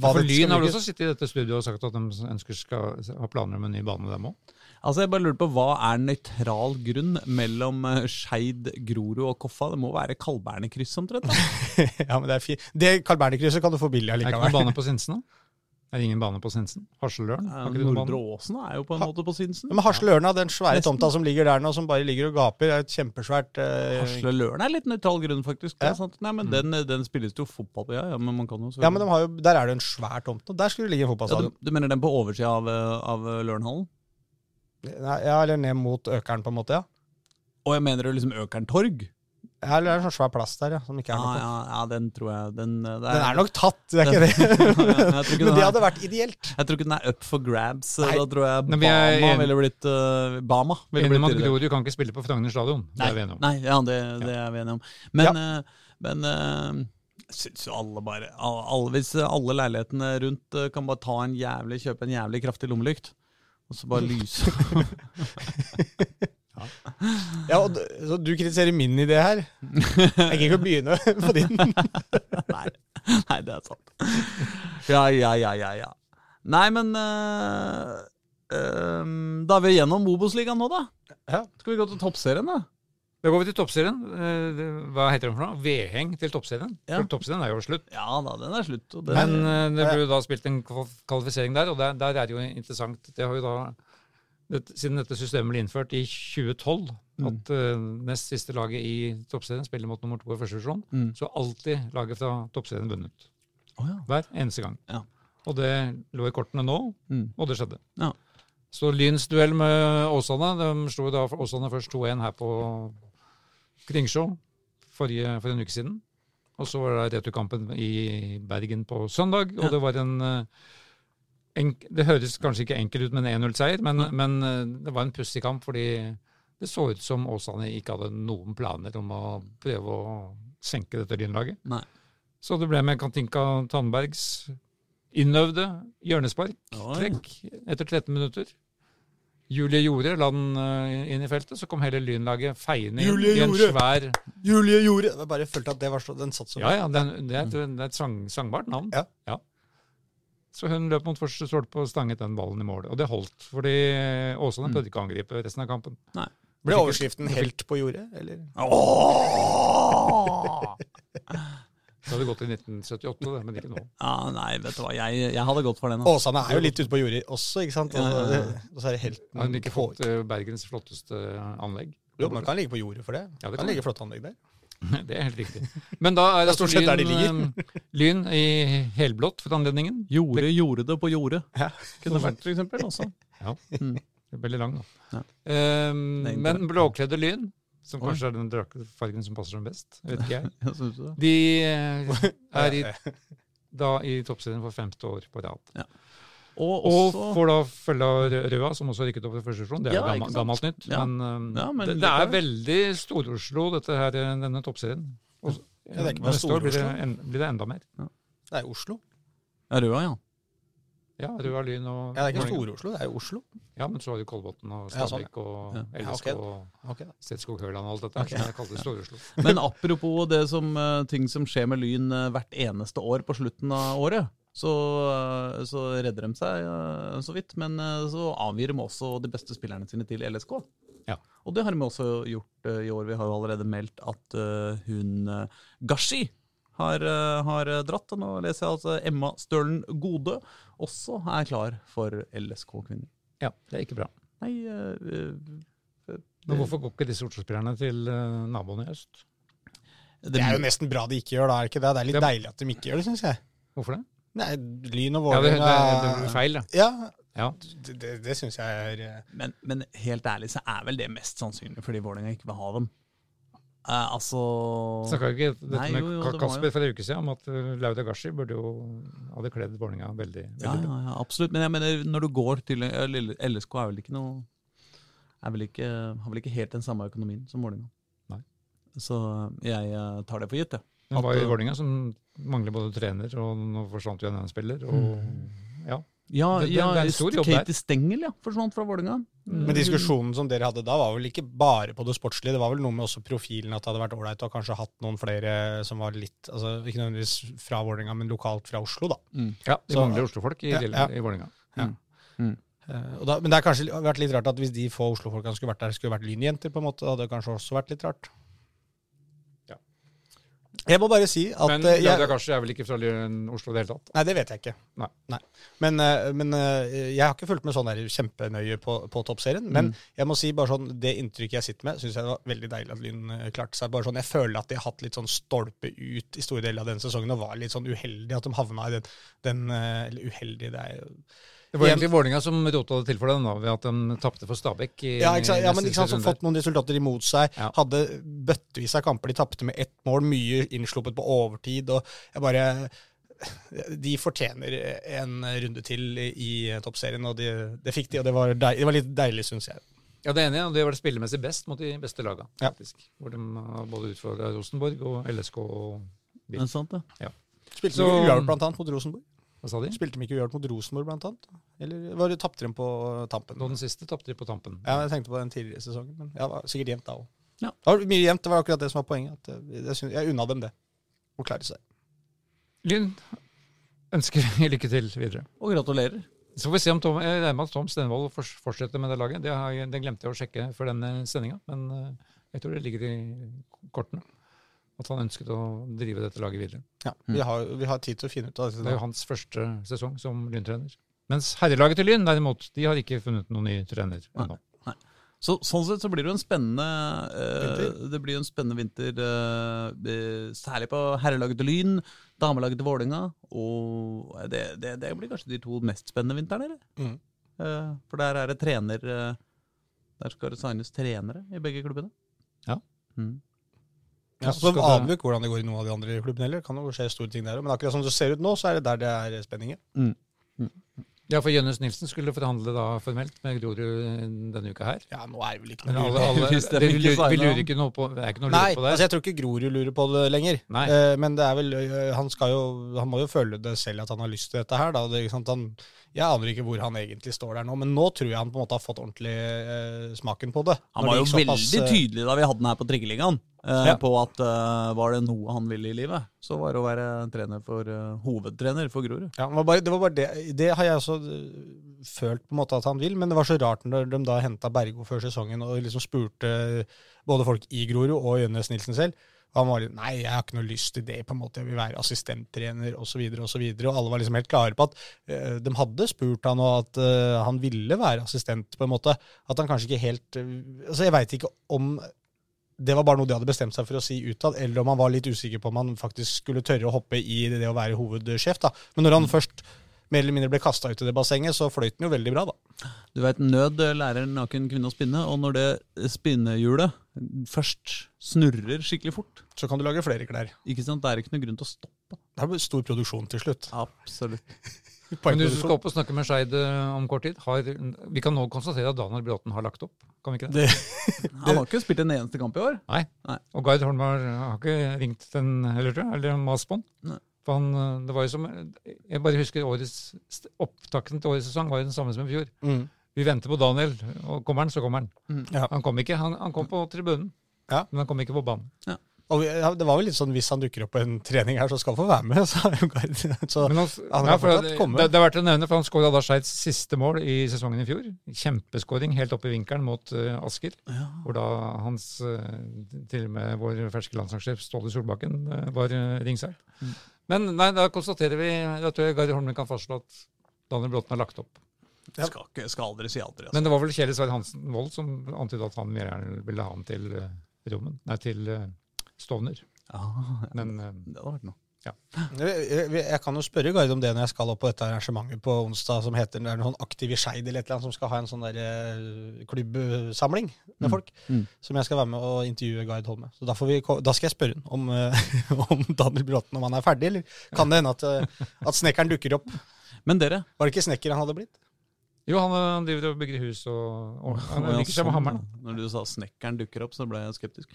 hva For Lyn har vel også sittet i dette studioet og sagt at de ønsker skal ha planer om en ny bane, dem òg. Altså, jeg bare lurer på, Hva er nøytral grunn mellom eh, Skeid, Grorud og Koffa? Det må være Kalbernet-kryss omtrent? Ja, men det er fint. Det Kalbernekrysset kan du få billig Er det ikke noen bane på Sinsen, da? Er det ingen bane på Sinsen? Noen Nordre? Åsen er jo på en måte på Sinsen. Men Hasle er den svære Nesten. tomta som ligger der nå, som bare ligger og gaper, er et kjempesvært eh, Hasleløren er litt nøytral grunn, faktisk. Ja. Nei, men den, den spilles det jo fotball på, ja. ja men man kan jo Ja, men de har jo, der er det en svær tomt nå. Der skulle det ligge en ja, du, du mener den på oversida av, eh, av Lørenhallen? Ja, eller ned mot Økeren, på en måte, ja. Og jeg mener det liksom Økern torg? Ja eller det er en sånn svær plass der, ja, som ikke er Ja, noe på. ja, ja, den tror jeg Den, eh, det Den er nok tatt, det er ikke det. Ja, ikke Men det er- hadde vært ideelt. Jeg tror ikke den er up for grabs. Nei. Da tror jeg er Bama enige- ville blitt uh, Bama ville blitt at. Grorud kan ikke spille på Frogner stadion. Det Nei, er vi enige om. nei ja, det, det er vi enige om. Men, uh, men uh, jeg syns jo alle bare alle, Hvis alle leilighetene rundt eh, kan bare ta en jævlig, kjøpe en jævlig kraftig lommelykt, og så bare lyse Ja, og så du kritiserer min idé her. Jeg kan ikke begynne på din. nei, nei, det er sant. Ja, ja, ja, ja. ja. Nei, men eh, eh, Da er vi gjennom Obos-ligaen nå, da. Ja. Skal vi gå til toppserien, da? Da går vi til toppserien. Eh, Hva heter den for noe? Vedheng til toppserien. Ja. For toppserien er jo slutt. Ja da, den er slutt. Og det, Men eh, det ble jo da spilt en kvalifisering der, og der, der er det jo interessant Det har jo da Siden dette systemet ble innført i 2012, Mm. at uh, nest siste laget i toppserien spiller mot nummer to i første divisjon, Mm. så alltid laget fra toppserien vunnet. Oh, ja. Hver eneste gang. Ja. Og det lå i kortene nå, Mm. og det skjedde. Ja. Så Lyns duell med Åsane, de slo da Åsane først 2-1 her på Kringsjå forrige, for en uke siden. Og så var det returkampen i Bergen på søndag, og det var en eh, enk, Det høres kanskje ikke enkelt ut med en 1-0-seier, men, men eh, det var en pussig kamp fordi det så ut som Åsane ikke hadde noen planer om å prøve å senke dette Lynlaget. Så det ble med Katinka Tandbergs innøvde hjørnespark. Oi. Trekk etter 13 minutter. Julie Jorde la den eh, inn i feltet, så kom hele Lynlaget feiende inn i en Jorde! svær Julie Jorde! Jeg bare følte at det var så, den satt så Ja, ja, den, det er et, det er et sang, sangbart navn. Ja. Ja. Så hun løp mot første stolpe og stanget den ballen i mål. Og det holdt, fordi Åsane prøvde ikke å angripe resten av kampen. Nei. Ble overskriften 'Helt på jordet', eller? Det hadde gått i 1978, det, men ikke nå. Ja, nei, vet du hva. Jeg, jeg hadde gått for den. altså. Åsane er jo litt ute på jordet også, ikke sant? Og, Ja, ja, ja. og så er det helt Har hun ikke fått eh, Bergens flotteste anlegg? Jo, man kan ligge på jordet for det. Ja, det kan kan ligge flotte anlegg der. Det er helt riktig. Men da er Det altså sett der de lyn, eh, lyn i helblått for anledningen. Jordet gjorde det på jordet. Ja. Kunne vært for eksempel også. Ja Det er Veldig lang, da. Ja. Ikke men blåkledde lyn, som Oi. kanskje er den fargen som passer dem best, vet ikke jeg. Ja, det? De eh, er i, da i toppserien for femte år på rad. Og Og også får da følge av Røa, som også rykket opp til første divisjon. Det er Ja, gammelt, gammelt nytt. Ja. Men, um, Ja, men det, det er veldig Stor-Oslo, her, denne toppserien. Også, Ja, det er ikke bare neste år blir det, en, blir det enda mer. Det er Oslo. Det er Røa, ja. Ja, Røa, Lyn og Ja, det er ikke. Store-Oslo, det er jo Oslo. Ja, men så har du Kolbotn og Ja, sånn, Stabæk og Ja. Ja, okay. ok. og Setskog Høland og alt dette. Okay. jeg kaller Stor-Oslo. Men apropos det som, eh, ting som skjer med Lyn eh, hvert eneste år på slutten av året, så, eh, så redder de seg eh, så vidt. Men eh, så avgir de også de beste spillerne sine til LSK. Ja. Og det har de også gjort i år. Vi har jo allerede meldt at hun Gashi har, har dratt. Og nå leser jeg altså Emma Stølen Gode også er klar for LSK-kvinner. Ja, det er ikke bra. Nei øh, øh, Men hvorfor går ikke disse Oslo-spillerne til naboene i øst? Det er jo nesten bra de ikke gjør det, er det ikke det? Det er litt Det- deilig at de ikke gjør det, syns jeg. Hvorfor det? Nei, Lyn og Ja, det, det, det blir feil, da. Ja, Ja. det, det, det syns jeg er eh, Men, men helt ærlig så er vel det mest sannsynlig fordi Vålerenga ikke vil ha dem. Uh, altså Snakka ikke dette Nei, med jo, jo, Kasper jo- for en uke siden om at uh, Lauda Gashi burde jo hadde kledd Vålerenga veldig, ja, veldig ja, ja, absolutt. Men jeg mener, når du går til eh, LSK er vel ikke noe er vel ikke, Har vel ikke helt den samme økonomien som Vålerenga. Så jeg eh, tar det for gitt, jeg. Det var jo i Vålerenga som mangler både trener, og nå forsvant jo en annen spiller. Og, ja. Ja, Det- det- ja det er en stor jobb der. Katie Stengel ja, forsvant fra Vålerenga. Men diskusjonen som dere hadde da, var vel ikke bare på det sportslige. Det var vel noe med også profilen, at det hadde vært ålreit å kanskje hatt noen flere som var litt altså Ikke nødvendigvis fra Vålerenga, men lokalt fra Oslo, da. ja, de Så- mangler Oslo-folk i, Ja, ja. i Vålerenga. Eh, og da men det har kanskje vært litt rart at hvis de få Oslo-folka skulle vært der, skulle vært lynjenter, på en måte. Det hadde kanskje også vært litt rart. Jeg må bare si at Men eh, Lauda jeg, Gashi er vel ikke fra Oslo i det hele tatt? Nei, det vet jeg ikke. Nei. Men, eh, men eh, jeg har ikke fulgt med sånn der kjempenøye på, på toppserien. Men jeg må si bare sånn, det inntrykket jeg sitter med, syns jeg det var veldig deilig at Lyn eh, klarte seg. Bare sånn, Jeg føler at de har hatt litt sånn stolpe ut i store deler av denne sesongen, og var litt sånn uheldige at de havna i den, den eh, Eller uheldige, det er jo Det var egentlig Vålerenga som rota det til for dem, da, ved at de tapte for Stabæk. i Ja, ikke sant? ja men ikke sant, som fått noen resultater imot seg. Ja. Hadde bøttevis av kamper de tapte med ett mål, mye innsluppet på overtid. og jeg bare... De fortjener en runde til i toppserien, og det, det fikk de. Og det var, deil, det var litt deilig, syns jeg. Ja, det er enig, og det var det spillemessig best mot de beste laga, Ja. faktisk. Hvor de både utfordra Rosenborg og LSK og Er det sant, det? Spilte Så- de uavgjort blant annet mot Rosenborg? Hva sa de? Spilte de ikke uavgjort mot Rosenborg, blant annet? Eller var det tapte de på tampen? Nå den siste tapte de på tampen. Ja, jeg tenkte på den tidligere sesongen, men ja, det var sikkert jevnt da òg. Ja. Det var mye jevnt, det var akkurat det som var poenget. At jeg, jeg, jeg unna dem det. Å klare seg. Lyn ønsker lykke til videre. Og gratulerer. Så får vi se om Tom, jeg regner med at Tom Stenvold fortsetter med det laget. Det, har, jeg- det glemte jeg å sjekke før denne sendinga, men eh, jeg tror det ligger i kortene. At han ønsket å drive dette laget videre. Ja, vi, har, vi har tid til å finne ut av det. Det er jo hans første sesong som Lyn-trener. Mens herrelaget til Lyn, derimot, de har ikke funnet noen ny trener ennå. Så, sånn sett så blir det jo en spennende eh, Vinter. Det blir jo en spennende vinter, eh, eh, særlig på herrelaget til Lyn, damelaget til Vålerenga. Og det, det, det blir kanskje de to mest spennende vintrene, eller? Mm. Eh, for der er det trener eh, Der skal det signes trenere i begge klubbene. Ja. Mm. Ja, Så aner vi ikke hvordan det går i noen av de andre klubbene heller. Kan jo skje store ting der. Men akkurat som det ser ut nå, så er det der det er spenningen. Ja, for Jønnes Nilsen skulle forhandle da formelt med Grorud denne uka her. Ja, nå er det vel ikke noe alle, alle, det vi, lurer, vi lurer ikke noe på Det er ikke noe Nei, på det. altså jeg tror ikke Grorud lurer på det lenger. Nei. Eh, men det er vel eh, Han skal jo Han må jo føle det selv at han har lyst til dette her. Da. Det, ikke sant? Han, jeg aner ikke hvor han egentlig står der nå, men nå tror jeg han på en måte har fått ordentlig eh, smaken på det. Han var det jo såpass, veldig eh, tydelig da vi hadde den her på Trikkeligaen, eh, Ja. på at eh, var det noe han ville i livet, så var det å være for, eh, hovedtrener for Grorud. Ja, det var bare det, var det. det har jeg også følt på en måte at han vil, men det var så rart når de da henta Bergo før sesongen og liksom spurte både folk i Grorud og Jønnes Nilsen selv. Og han var litt Nei, jeg har ikke noe lyst til det, på en måte. Jeg vil være assistenttrener osv. Og, så videre, og alle var liksom helt klare på at uh, de hadde spurt han, og at uh, han ville være assistent, på en måte. At han kanskje ikke helt uh, Altså, jeg veit ikke om det var bare noe de hadde bestemt seg for å si utad, eller om han var litt usikker på om han faktisk skulle tørre å hoppe i det å være hovedsjef. da. Men når han først mer eller mindre ble kasta ut i det bassenget, så fløyt han jo veldig bra, da. Du vet, nød lærer naken kvinne å spinne, og når det spinnehjulet først snurrer skikkelig fort, Så kan du lage flere klær. ikke sant, det er ikke noe grunn til å stoppe. Det er stor produksjon til slutt. Absolutt. Men du skal opp og snakke med Skeid eh, om kort tid, har, vi kan nå konstatere at Daniel Bråten har lagt opp. Kan vi ikke det? Det, Han har ikke spilt en eneste kamp i år. Nei. Nei. Og Gard Holm har, ikke ringt den heller, tror jeg, eller mast på den. For han, eh, det var jo som, Jeg bare husker årets, opptakten til årets sesong var jo den samme som i fjor. mm. Vi venter på Daniel, og kommer han, så kommer han. Ja. Han kom ikke. Han, han kom på tribunen, Ja. men han kom ikke på banen. Og vi- ja, det var vel litt sånn hvis han dukker opp på en trening her, så skal han få være med. Så, så han, han ja, det, kommet. det, det er verdt å nevne, for han skåra da Skeids siste mål i sesongen i fjor. Kjempeskåring helt oppe i vinkelen mot uh, Asker. Ja. Hvor da hans, uh, til og med vår ferske landslagssjef Ståle Solbakken uh, var uh, ringseier. Mm. Men nei, da konstaterer vi Da tror jeg Gard Holmen kan fastslå at Daniel Bråten har lagt opp. Ja. Skal, ikke, skal aldri si aldri. Altså. Men det var vel Kjell Sverre Hansen Wold som antydet at han mer gjerne ville ha han til uh, Rommen. Nei, til eh, Stovner. ja, Men eh, det hadde vært noe. Jeg, jeg, kan jo spørre Gard om det når jeg skal opp på dette arrangementet på onsdag som heter det er noen aktive i Skeid eller et eller annet, som skal ha en sånn der eh, klubbsamling med Mm. folk. Mm. Som jeg skal være med og intervjue Gard Holme. Så da, får vi, da skal jeg spørre han om, eh, om Daniel Bråten om han er ferdig, eller kan det hende at, at snekkeren dukker opp. Men dere Var det ikke snekker han hadde blitt? Jo, han, eh, han driver og bygger hus og, og han liker ja, liker seg med sånn, hammeren. Når du sa snekkeren dukker opp, så ble jeg skeptisk.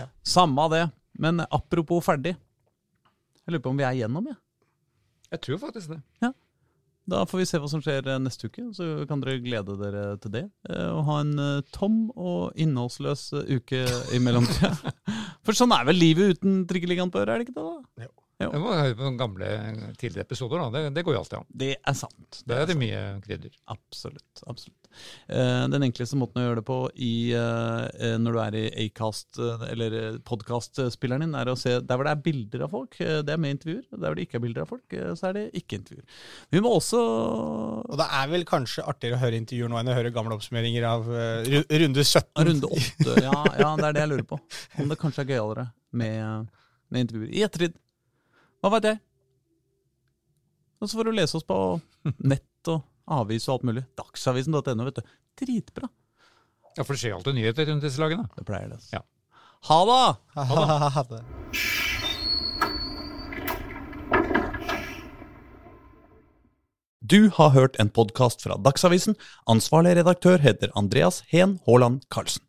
Ja. Samme av det. Men apropos ferdig. Jeg lurer på om vi er gjennom, jeg. Jeg tror faktisk det. Da får vi se hva som skjer eh, neste uke, så kan dere glede dere til det. eh, Og ha en eh, tom og innholdsløs eh, uke i mellomtida. For sånn er vel livet uten Trikkeligaen på øret, er det ikke det? da? Jo. Jeg må høre på noen gamle tidligere episoder. da. Det, det går jo alltid an. Det er sant. Det er det sant. mye krydder. Absolutt. absolutt. Eh, den enkleste måten å gjøre det på i, eh, eh, når du er i Acast, eh, eller podkastspilleren din, er å se der hvor det er bilder av folk. eh, det er med intervjuer. Der hvor det ikke er bilder av folk, eh, så er det ikke intervjuer. Vi må også Og det er vel kanskje artigere å høre intervjuer nå enn å høre gamle oppsummeringer av uh, runde 17. Runde 8, Ja, ja, det er det jeg lurer på. Om det kanskje er gøyalere med, med intervjuer. I ettertid. Hva veit jeg? Og så får du lese oss på nett og avis og alt mulig. Dagsavisen.no, vet du. Dritbra. Ja, For det skjer alltid nyheter rundt disse lagene. Det pleier det. altså. Ja. Ha det! Ha det. Du har hørt en podkast fra Dagsavisen. Ansvarlig redaktør heter Andreas Heen Haaland Karlsen.